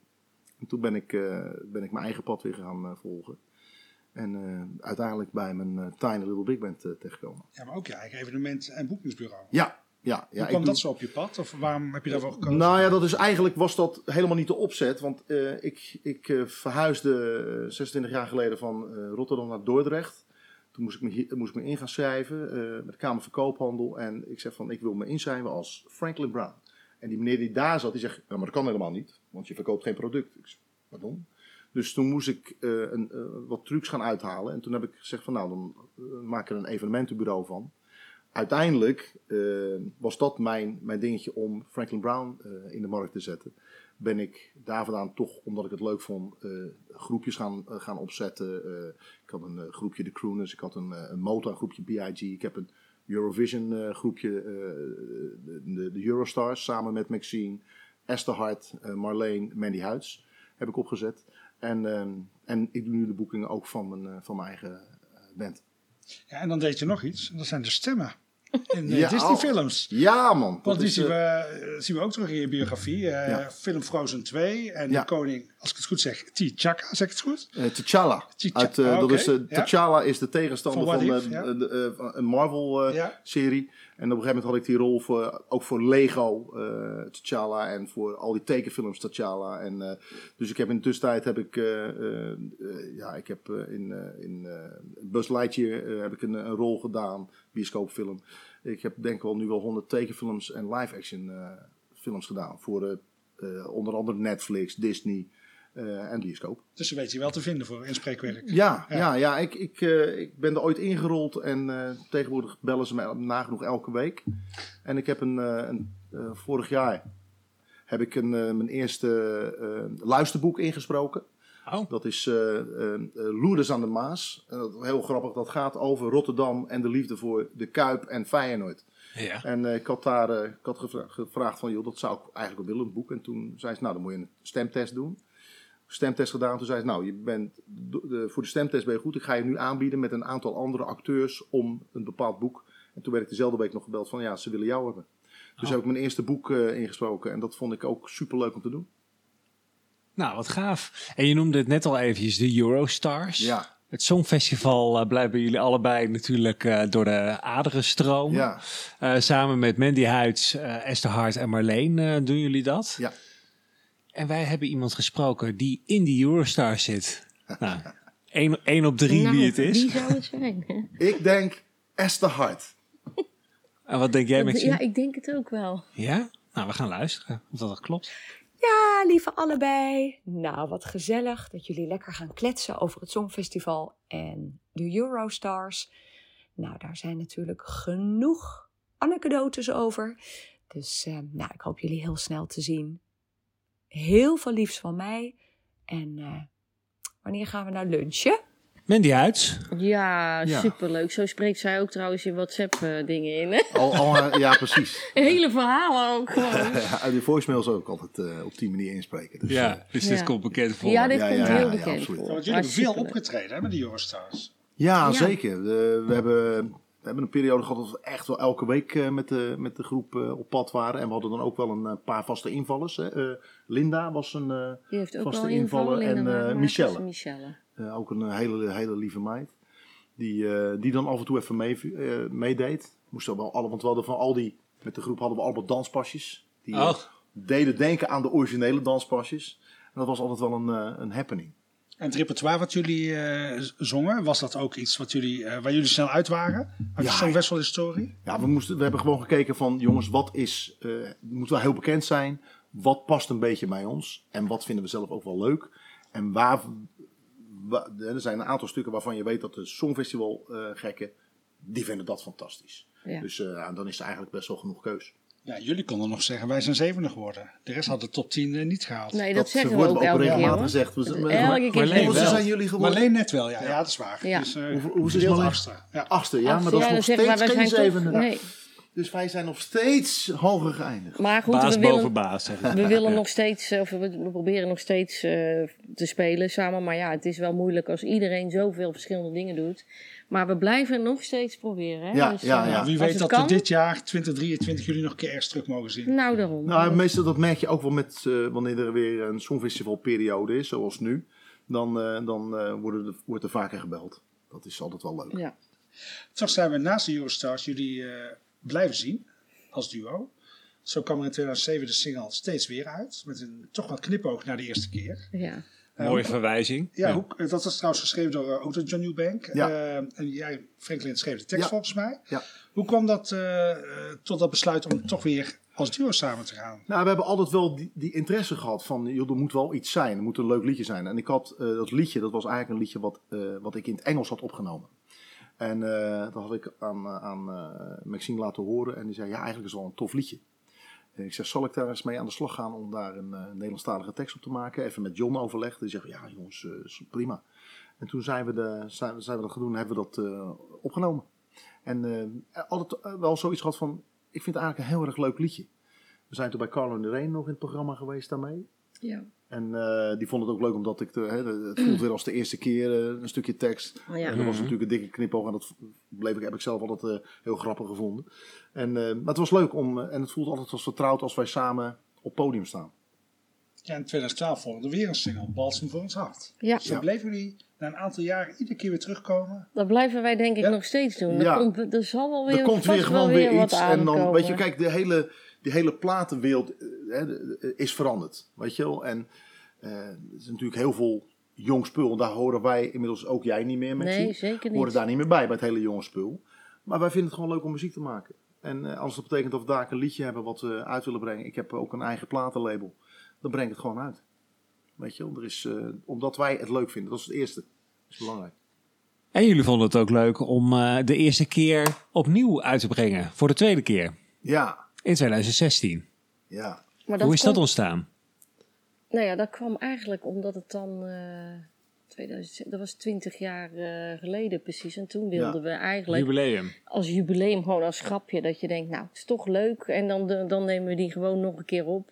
En toen ben ik, eh, ben ik mijn eigen pad weer gaan eh, volgen. En eh, uiteindelijk bij mijn eh, Tiny Little Big Band terechtgekomen. Ja, maar ook je eigen evenement- en boekingsbureau. Ja, ja. ja Hoe ik kwam doe- dat zo op je pad? Of waarom heb je daarvoor gekozen? Nou ja, dat is eigenlijk was dat helemaal niet de opzet. Want ik, ik verhuisde eh, 26 jaar geleden van Rotterdam naar Dordrecht. Toen moest ik me, hier, moest ik me in gaan schrijven met de Kamer van Koophandel. En ik zeg van, ik wil me inschrijven als Franklin Brown. En die meneer die daar zat, die zegt, maar dat kan helemaal niet. Want je verkoopt geen product. Ik zeg, pardon? Dus toen moest ik eh, een, eh, wat trucs gaan uithalen. En toen heb ik gezegd van, nou, dan eh, maak ik er een evenementenbureau van uiteindelijk was dat mijn, mijn dingetje om Franklin Brown in de markt te zetten. Ben ik daar vandaan toch, omdat ik het leuk vond, groepjes gaan, gaan opzetten. Ik had een groepje The Crooners, ik had een, een Motown groepje BIG, ik heb een Eurovision groepje, de, de, de Eurostars, samen met Maxine, Esther Hart, eh, Marleen, Mandy Huids heb ik opgezet. En, eh, en ik doe nu de boekingen ook van mijn, eh, van mijn eigen eh, band. Ja, en dan deed je nog iets. Dat zijn de stemmen in eh, Ja, Disney-films. Ja man! Want die is, zien we, zien we ook terug in je biografie. Ja. Film Frozen 2 en Ja. de koning, als ik het goed zeg, T'Chaka, zeg ik het goed? Eh, T'Challa. T'Challa, Uit, dat is. T'Challa is de tegenstander Van van, de- Marvel-serie. En op een gegeven moment had ik die rol voor, ook voor Lego eh T'Challa en voor al die tekenfilms T'Challa. En, eh, dus ik heb in de tussentijd heb ik, eh, ja, ik heb in, in Buzz Lightyear heb ik een, een rol gedaan, bioscoopfilm. Ik heb denk ik wel nu wel 100 tekenfilms en live-action eh, films gedaan. Voor onder andere Netflix, Disney en bioscoop. Dus ze weet je wel te vinden voor inspreekwerk. Ja, Ja. ja. ja, ik, ik, eh, ik ben er ooit ingerold en eh, tegenwoordig bellen ze mij nagenoeg elke week. En ik heb een, eh, een eh, vorig jaar heb ik een, eh, mijn eerste eh, luisterboek ingesproken. Oh, Dat is eh eh, eh, Loerders aan de Maas. Heel grappig, dat gaat over Rotterdam en de liefde voor de Kuip en Feyenoord. ja. En eh, ik had daar eh, ik had gevra- gevraagd van, joh, dat zou ik eigenlijk wel willen, een boek. En toen zei ze, nou, dan moet je een stemtest doen. Stemtest gedaan. Toen zei ze, nou, je bent, de, voor de stemtest ben je goed. Ik ga je nu aanbieden met een aantal andere acteurs om een bepaald boek. En toen werd ik dezelfde week nog gebeld van, ja, ze willen jou hebben. Dus Oh. heb ik mijn eerste boek eh, ingesproken. En dat vond ik ook super leuk om te doen. Nou, wat gaaf. En je noemde het net al eventjes, de Eurostars. Ja, Het Songfestival eh, blijft bij jullie allebei natuurlijk eh, door de aderen stromen. ja, samen met Mandy Huids, Esther Hart en Marleen doen jullie dat. ja. En wij hebben iemand gesproken die in die Eurostars zit. Nou, één, één op drie nou, wie het is. Wie zou het zijn? Ik denk Esther Hart. En wat denk jij, Maxime? ja, ik denk het ook wel. Ja? Nou, we gaan luisteren of dat klopt. Ja, lieve allebei. Nou, wat gezellig dat jullie lekker gaan kletsen over het Songfestival en de Eurostars. Nou, daar zijn natuurlijk genoeg anekdotes over. Dus eh, nou, ik hoop jullie heel snel te zien. Heel veel liefs van mij. En eh, wanneer gaan we nou lunchen? Mandy Huids. Ja, Ja. superleuk. Zo spreekt zij ook trouwens in WhatsApp-dingen in. hè? Al, al, eh, ja, precies. Hele verhalen ook gewoon. Uit die voicemails ook altijd eh, op die manier inspreken. Dus, eh, Ja, dus dit Ja. komt bekend voor. Ja, dit Ja, komt ja, heel ja, ja, bekend absoluut. voor. Want jullie hebben veel opgetreden hè, met de Eurostars. Ja, Ja. zeker. De- we, hebben, we hebben een periode gehad dat we echt wel elke week eh, met, de, met de groep eh, op pad waren. En we hadden dan ook wel een eh, paar vaste invallers. Hè. Eh, Linda was een... eh, Die heeft ook Vaste wel invallen. en, eh, Michelle. Eh, ook een hele, hele lieve meid. Die, eh, die dan af en toe even mee, eh, meedeed. Moesten wel alle, want we hadden van al die, met de groep hadden we allemaal danspasjes. Die Oh, deden denken aan de originele danspasjes. En dat was altijd wel een, eh, een happening. En het repertoire wat jullie eh, zongen, was dat ook iets wat jullie, eh, waar jullie snel uit waren? Uit Ja. de Songfestival-historie? Ja, we, moesten, we hebben gewoon gekeken van, jongens, wat is, eh moet wel heel bekend zijn. Wat past een beetje bij ons? En wat vinden we zelf ook wel leuk? En waar, wa- er zijn een aantal stukken waarvan je weet dat de Songfestival eh, gekken, die vinden dat fantastisch. Ja. Dus eh, dan is er eigenlijk best wel genoeg keus. Ja, jullie konden nog zeggen, wij zijn zevende geworden. De rest had de top 10 eh, niet gehaald. Nee, dat, zeggen we wordt ook elke keer regelmatig hoor. gezegd. We, Dat- we- elke keer Marleen zijn jullie geworden? Maar alleen net wel, ja, ja. dat is waar. Ja. Dus, eh, Hoeveel- hoe is Marleen? achtste. Ja. Achtste, ja, maar dat is nog steeds wij geen zevende. Nee. Dus wij zijn nog steeds hoger geëindigd. Maar goed, baas we boven willen, baas. zeg ik. we willen nog steeds, of we, we proberen nog steeds eh, te spelen samen. Maar ja, het is wel moeilijk als iedereen zoveel verschillende dingen doet. Maar we blijven nog steeds proberen. Hè? Ja, Dus, ja, eh, ja. Wie als weet dat kan, we dit jaar, 2023, jullie nog een keer ergens terug mogen zien. Nou, daarom. Nou, meestal dat merk je ook wel met eh, wanneer er weer een songfestivalperiode is, zoals nu. Dan, eh, dan eh, worden er, wordt er vaker gebeld. Dat is altijd wel leuk. Ja. Toch zijn we naast de Eurostars jullie eh, blijven zien als duo. Zo kwam er in 2007 de single steeds weer uit. Met een toch wat knipoog naar de eerste keer. ja. Eh, Mooie verwijzing. Ja, Hoe, eh, dat was trouwens geschreven door eh, ook door John Newbank. Ja. Eh, en jij, Franklin, schreef de tekst Ja. volgens mij. Ja. Hoe kwam dat tot dat besluit om toch weer als duo samen te gaan? Nou, we hebben altijd wel die, die interesse gehad van, joh, er moet wel iets zijn. Er moet een leuk liedje zijn. En ik had dat liedje, dat was eigenlijk een liedje wat, eh, wat ik in het Engels had opgenomen. En eh, dat had ik aan, eh, aan eh, Maxine laten horen. En die zei, ja, eigenlijk is het wel een tof liedje. Ik zeg, zal ik daar eens mee aan de slag gaan om daar een Nederlandstalige tekst op te maken? Even met John overlegd. Die zegt, ja jongens, prima. En toen zijn we, de, zijn, we dat gedaan, hebben we dat opgenomen. En altijd wel zoiets gehad van, ik vind het eigenlijk een heel erg leuk liedje. We zijn toen bij Carlo en Reen nog in het programma geweest daarmee. Ja. En eh, die vond het ook leuk omdat ik, de, hè, het voelt weer als de eerste keer eh, een stukje tekst. Oh ja. En dat was natuurlijk een dikke knipoog en dat bleef ik, heb ik zelf altijd eh, heel grappig gevonden. En, eh, maar het was leuk om, en het voelt altijd als vertrouwd als wij samen op podium staan. Ja, in 2012 volgde weer een single, Balsem voor ons hart. Ja. Zo bleven jullie na een aantal jaren iedere keer weer terugkomen. Dat blijven wij denk ik Ja. nog steeds doen. Er, Ja. komt, er zal wel weer, er komt weer wel gewoon weer wat iets en dan, weet je, kijk, de hele, die hele platenwereld eh, is veranderd, weet je wel. En eh, er is natuurlijk heel veel jong spul, en daar horen wij inmiddels ook jij niet meer met Nee, zeker niet. horen daar niet meer bij, bij het hele jonge spul. Maar wij vinden het gewoon leuk om muziek te maken. En eh, als dat betekent dat we daar een liedje hebben wat we uit willen brengen. Ik heb ook een eigen platenlabel. Dan breng ik het gewoon uit. Weet je wel, er is, eh, omdat wij het leuk vinden. Dat is het eerste. Dat is belangrijk. En jullie vonden het ook leuk om eh, de eerste keer opnieuw uit te brengen. Voor de tweede keer. Ja, In 2016. ja. Maar Hoe is dat komt- ontstaan? Nou ja, dat kwam eigenlijk omdat het dan... eh 2000, dat was 20 jaar eh, geleden precies. En toen wilden we eigenlijk Jubileum. als jubileum gewoon als grapje. Dat je denkt, nou, het is toch leuk. En dan, de- dan nemen we die gewoon nog een keer op.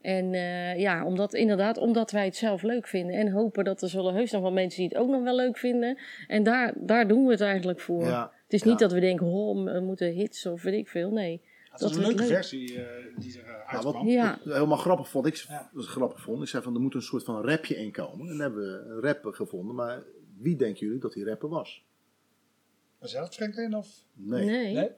En eh, ja, omdat, inderdaad, omdat wij het zelf leuk vinden. En hopen dat er zullen heus nog wel mensen die het ook nog wel leuk vinden. En daar, daar doen we het eigenlijk voor. Ja, het is niet ja. dat we denken, oh, we moeten hits of weet ik veel. Nee. Dat, Dat was een leuke leuk. versie eh, die er uh, Nou, uitkwam. Ja. wat helemaal grappig vond, ik Ja. dat is grappig vond. Ik zei van er moet een soort van rapje in komen. En dan hebben we een rapper gevonden. Maar wie denken jullie dat die rapper was? Dat Franklin of? Nee. Nee. Nee?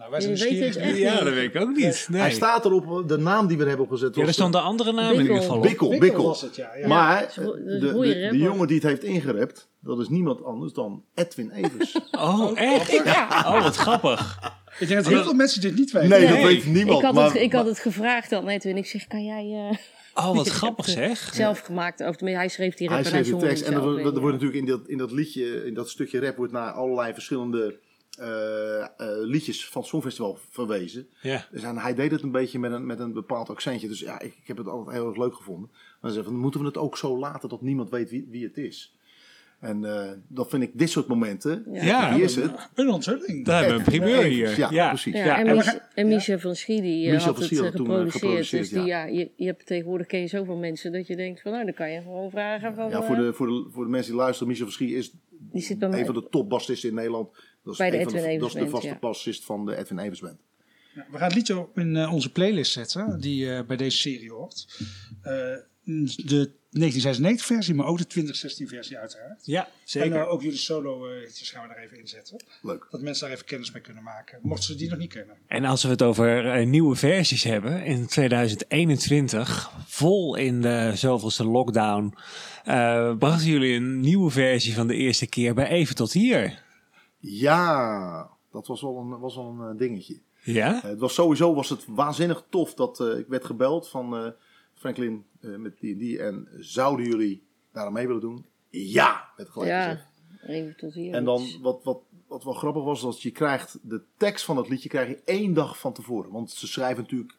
Nou, wij zijn echt Ja, niet. dat weet ik ook niet. Nee. Hij staat erop, de naam die we hebben opgezet. Ja, er stond de andere naam in Bikkel. ieder geval. Bikkel, Bikkel Bikkel. was het, ja. ja. Maar is de, de, jongen die het heeft ingerept, dat is niemand anders dan Edwin Evers. Oh, echt? Oh, wat grappig. Ik denk dat heel veel mensen dit niet weten. Nee, dat weet niemand. Ik had, maar, het, ik had maar- het gevraagd aan Edwin. Ik zeg, kan jij eh, Oh, wat grappig zeg. zelf gemaakt? Of hij schreef die rap hij en schreef de zong tekst. En er, wordt- er natuurlijk in dat, in dat liedje, in dat stukje rap, wordt naar allerlei verschillende eh, eh, liedjes van het Songfestival verwezen. Ja. Dus en hij deed het een beetje met een, met een bepaald accentje. Dus ja, ik, ik heb het altijd heel erg leuk gevonden. Maar dan dan moeten we het ook zo laten dat niemand weet wie, wie het is. En eh, dat vind ik dit soort momenten. Ja. Ja, Hier is het. Een onthulling. daar hebben we een primeur hier. ja, precies. Ja, en, en Mich- we gaan- en Michel van Schie die eh, Michel had van het Schie eh, geproduceerd. geproduceerd, Dus die, ja. je, je hebt tegenwoordig ken je zoveel mensen dat je denkt van nou, dan kan je gewoon vragen van... Ja, voor de, voor, de, voor de mensen die luisteren, Michel Verschie is die zit een van de topbassisten in Nederland. Dat is, Bij de een van Edwin dat is de vaste bassist van de Edwin Evers Band. Ja, we gaan het liedje op in onze playlist zetten, die eh, bij deze serie hoort. Eh, de 1996 versie, maar ook de 2016 versie uiteraard. Ja, En zeker. eh, ook jullie solo eh, hitjes gaan we daar even inzetten. Leuk. Dat mensen daar even kennis mee kunnen maken. Mochten ze die nog niet kennen. En als we het over eh, nieuwe versies hebben, in 2021, vol in de zoveelste lockdown, eh, brachten jullie een nieuwe versie van de eerste keer bij Even tot hier. Ja, dat was wel een, was wel een dingetje. Ja? Het was sowieso was het waanzinnig tof dat eh, ik werd gebeld van eh, Franklin eh, met die en die. En zouden jullie daar aan mee willen doen? Ja, werd gelijk Ja, gezegd. even tot hier. En dan, wat, wat, wat wel grappig was, dat je krijgt de tekst van het liedje krijg je één dag van tevoren. Want ze schrijven natuurlijk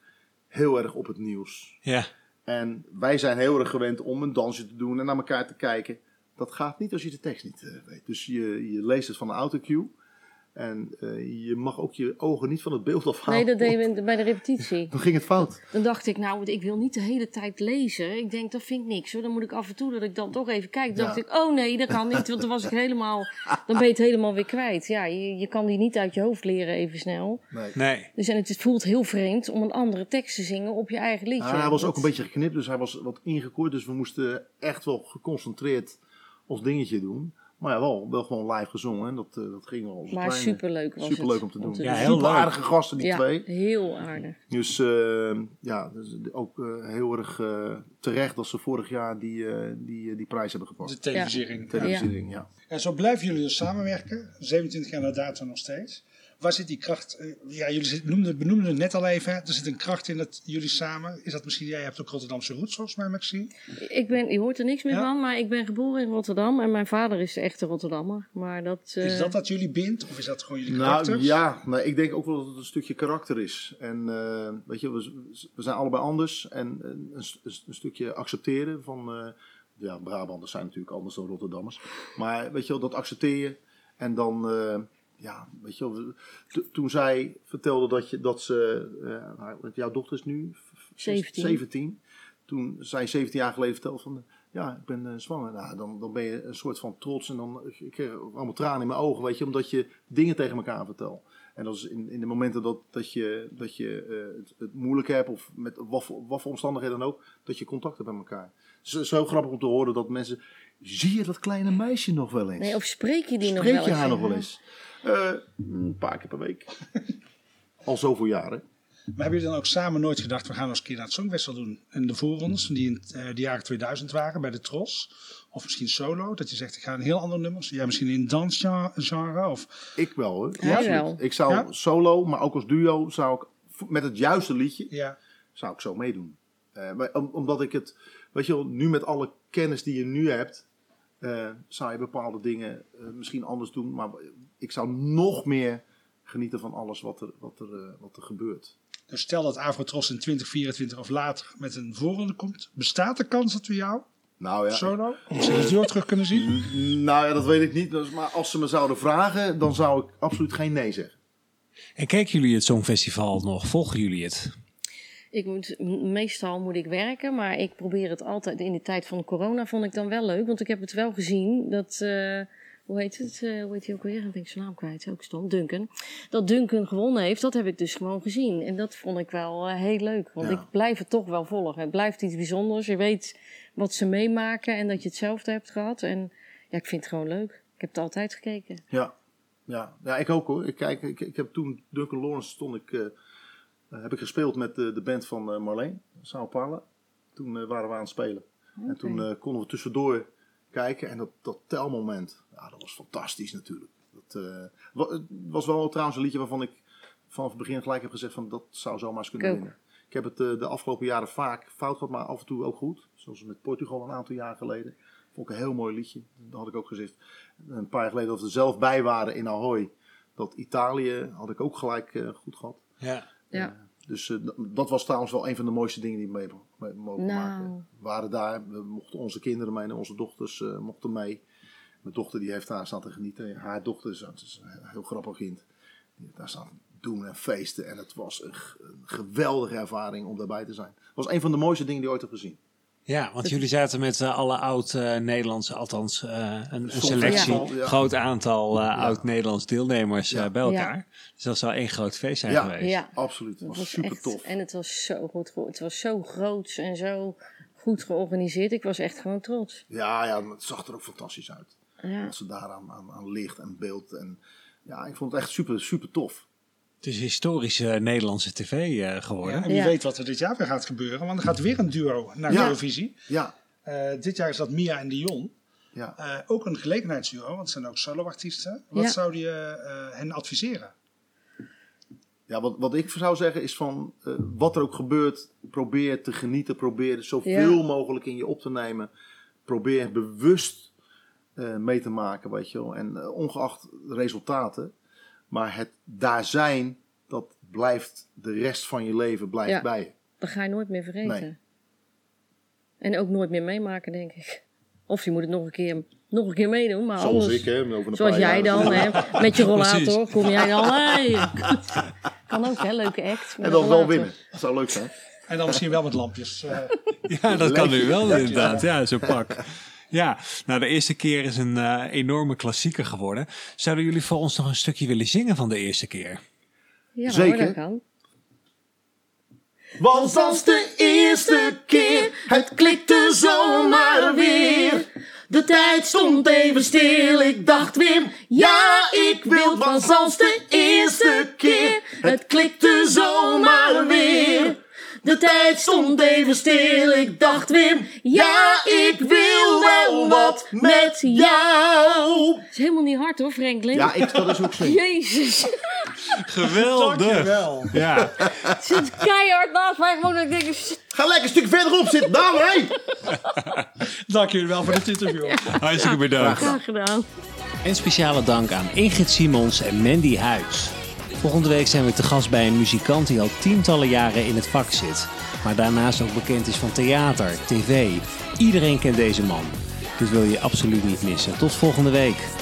heel erg op het nieuws. Ja. En wij zijn heel erg gewend om een dansje te doen en naar elkaar te kijken. Dat gaat niet als je de tekst niet eh, weet. Dus je, je leest het van de autocue. En eh, je mag ook je ogen niet van het beeld afhalen. Nee, dat deden we bij de repetitie. Dan ging het fout. Dan dacht ik, nou, ik wil niet de hele tijd lezen. Ik denk, dat vind ik niks hoor. Dan moet ik af en toe dat ik dan toch even kijk. Dan dacht ik, oh nee, dat kan niet. Want dan was ik helemaal, dan ben je het helemaal weer kwijt. Ja, je, je kan die niet uit je hoofd leren even snel. Nee. Nee. Dus en het voelt heel vreemd om een andere tekst te zingen op je eigen liedje. Ah, hij was Dat- ook een beetje geknipt, dus hij was wat ingekort. Dus we moesten echt wel geconcentreerd ons dingetje doen. Maar ja, wel, wel gewoon live gezongen. En dat, eh, dat ging wel. Maar kleine- superleuk was Superleuk het. om te doen. Om te Ja, doen. heel Super leuk. aardige gasten, die ja, twee. heel aardig. Dus eh, ja, dus ook eh, heel erg eh, terecht dat ze vorig jaar die, eh, die, die prijs hebben De gepakt. televisiering. Televisiering, ja. En zo blijven jullie dus samenwerken. 27 jaar na datum nog steeds. Waar zit die kracht? eh, Ja, jullie zit- noemden, benoemden het net al even. hè. Er zit een kracht in dat jullie samen. Is dat misschien, jij hebt ook Rotterdamse roots volgens mij, Maxime. Ik ben, je hoort er niks meer Ja? van, maar ik ben geboren in Rotterdam. En mijn vader is de echte Rotterdammer. Maar dat... eh, Is dat dat jullie bindt? Of is dat gewoon jullie Nou karakters? ja, nee, ik denk ook wel dat het een stukje karakter is. En eh, weet je, we, we zijn allebei anders. En een, een, een stukje accepteren van. eh, ja, Brabanders zijn natuurlijk anders dan Rotterdammers. Maar weet je wel, dat accepteer je. En dan, eh, ja, weet je wel, toen zij vertelde dat, je, dat ze. eh, jouw dochter is nu v- v- 17. 17. Toen zij 17 jaar geleden vertelde van. Ja, ik ben eh, zwanger. Nou, dan, dan ben je een soort van trots. En dan ik kreeg allemaal tranen in mijn ogen, weet je, omdat je dingen tegen elkaar vertelt. En dat is in, in de momenten dat, dat je, dat je eh, het, het moeilijk hebt, of met wat voor, wat voor omstandigheden dan ook, dat je contact hebt met elkaar. Het is zo grappig om te horen dat mensen. Zie je dat kleine meisje nog wel eens? Nee, of spreek je die nog Spreek wel je eens? haar nog wel eens? Eh, een paar keer per week. Al zoveel jaren. Maar hebben jullie dan ook samen nooit gedacht, we gaan eens een keer naar het Songfestival doen? En de voorrondes, die in eh, de jaren 2000 waren, bij de Tros. Of misschien solo, dat je zegt, ik ga een heel ander nummer. Ja, misschien in dansgenre of... Ik wel hoor. Wel. Ik zou Ja? solo, maar ook als duo, zou ik met het juiste liedje, Ja, zou ik zo meedoen. Eh, maar om- omdat ik het, weet je wel, nu met alle kennis die je nu hebt, eh, zou je bepaalde dingen misschien anders doen. Maar ik zou nog meer genieten van alles wat er, wat er, eh, wat er gebeurt. dus stel dat Avrotros in 2024 of later met een voorronde komt. Bestaat de kans dat we jou Nou ja, solo of ze het terug kunnen zien? nou ja, dat weet ik niet. Maar als ze me zouden vragen, dan zou ik absoluut geen nee zeggen. En kijken jullie het Songfestival nog? Volgen jullie het? Ik moet, meestal moet ik werken, maar ik probeer het altijd. In de tijd van corona vond ik dan wel leuk, want ik heb het wel gezien dat. eh, hoe heet het? eh, hoe heet hij ook weer? Ik ben zijn naam kwijt. Ook stom. Duncan. Dat Duncan gewonnen heeft, dat heb ik dus gewoon gezien. En dat vond ik wel eh, heel leuk. Want Ja. ik blijf het toch wel volgen. Het blijft iets bijzonders. Je weet wat ze meemaken en dat je hetzelfde hebt gehad. En ja, ik vind het gewoon leuk. Ik heb het altijd gekeken. Ja, ja. ja ik ook hoor. Ik, kijk, ik, ik heb toen Duncan Lawrence stond ik, eh, heb ik gespeeld met de, de band van Marleen, Sao Paulo. Toen waren we aan het spelen. En toen konden we tussendoor kijken en dat, dat telmoment, ja, dat was fantastisch natuurlijk. Dat eh, het was wel trouwens een liedje waarvan ik vanaf het begin gelijk heb gezegd van dat zou zomaar eens kunnen Ik winnen. Ik heb het eh, de afgelopen jaren vaak fout gehad, maar af en toe ook goed. Zoals met Portugal een aantal jaar geleden. Vond ik een heel mooi liedje. Dat had ik ook gezegd. Een paar jaar geleden dat we er zelf bij waren in Ahoy. Dat Italië had ik ook gelijk eh, goed gehad. Ja. Ja. Dus eh, dat was trouwens wel een van de mooiste dingen die we mee, mee mogen Nou. maken. We waren daar, we mochten onze kinderen mee en onze dochters eh, mochten mee. Mijn dochter die heeft daar staan te genieten. Haar dochter is, een heel grappig kind. Die heeft daar staan doen en feesten. En het was een, een geweldige ervaring om daarbij te zijn. Het was een van de mooiste dingen die ik ooit heb gezien. Ja, want jullie zaten met eh, alle oud-Nederlandse, althans eh, een, selectie, ja. groot aantal eh, oud-Nederlands deelnemers eh, Ja. bij elkaar. Dus dat zou één groot feest zijn Ja. geweest. Ja. Absoluut. Het was, was super echt, tof. En het was zo goed. Het was zo groots en zo goed georganiseerd. Ik was echt gewoon trots. Ja, ja, het zag er ook fantastisch uit. Ja. Wat ze daar aan, aan, aan licht en beeld. En ja, ik vond het echt super, super tof. Het is historische Nederlandse tv eh, geworden. En wie Ja. weet wat er dit jaar weer gaat gebeuren. Want er gaat weer een duo naar Ja. Eurovisie. Ja, Eh, dit jaar is dat Mia en Dion. ja. Eh, ook een gelegenheidsduo, want het zijn ook soloartiesten. Wat Ja. zou je eh, hen adviseren? ja wat, wat ik zou zeggen is van, eh, wat er ook gebeurt, probeer te genieten. Probeer er zoveel Ja. mogelijk in je op te nemen. Probeer bewust eh, mee te maken, weet je wel. En ongeacht de resultaten. Maar het daar zijn, dat blijft de rest van je leven blijft Ja. bij je. Dat ga je nooit meer vergeten. Nee. En ook nooit meer meemaken, denk ik. Of je moet het nog een keer, nog een keer meedoen. Maar Zoals anders, ik, hè. Over een Zoals paar jij jaar. dan, hè, met je rollator, kom jij dan. Hey. Kan ook, hè, leuke act. En dan wel winnen. Dat zou leuk zijn. En dan misschien wel met lampjes. eh. Ja, dat kan nu wel inderdaad. Ja, zo'n pak. Ja, nou de eerste keer is een eh, enorme klassieker geworden. Zouden jullie voor ons nog een stukje willen zingen van de eerste keer? Ja, Zeker. hoor, dat kan. Was als de eerste keer, het klikte zomaar weer. De tijd stond even stil, ik dacht Wim, ja ik wil. Was als de eerste keer, het klikte zomaar weer. De tijd stond even stil, ik dacht Wim, ja ik wil wel wat met jou. Het is helemaal niet hard hoor, Franklin. Ja, ik, dat is ook zo. Jezus. Geweldig! Dankjewel. Ja, Het zit keihard naast mij. Gewoon dat ik denk, Ga lekker een stuk verderop zitten, dan hé! Dank jullie wel voor dit interview. hartstikke bedankt. graag gedaan. En speciale dank aan Ingrid Simons en Mandy Huis. Volgende week zijn we te gast bij een muzikant die al tientallen jaren in het vak zit. Maar daarnaast ook bekend is van theater, tv. Iedereen kent deze man. Dit wil je absoluut niet missen. Tot volgende week.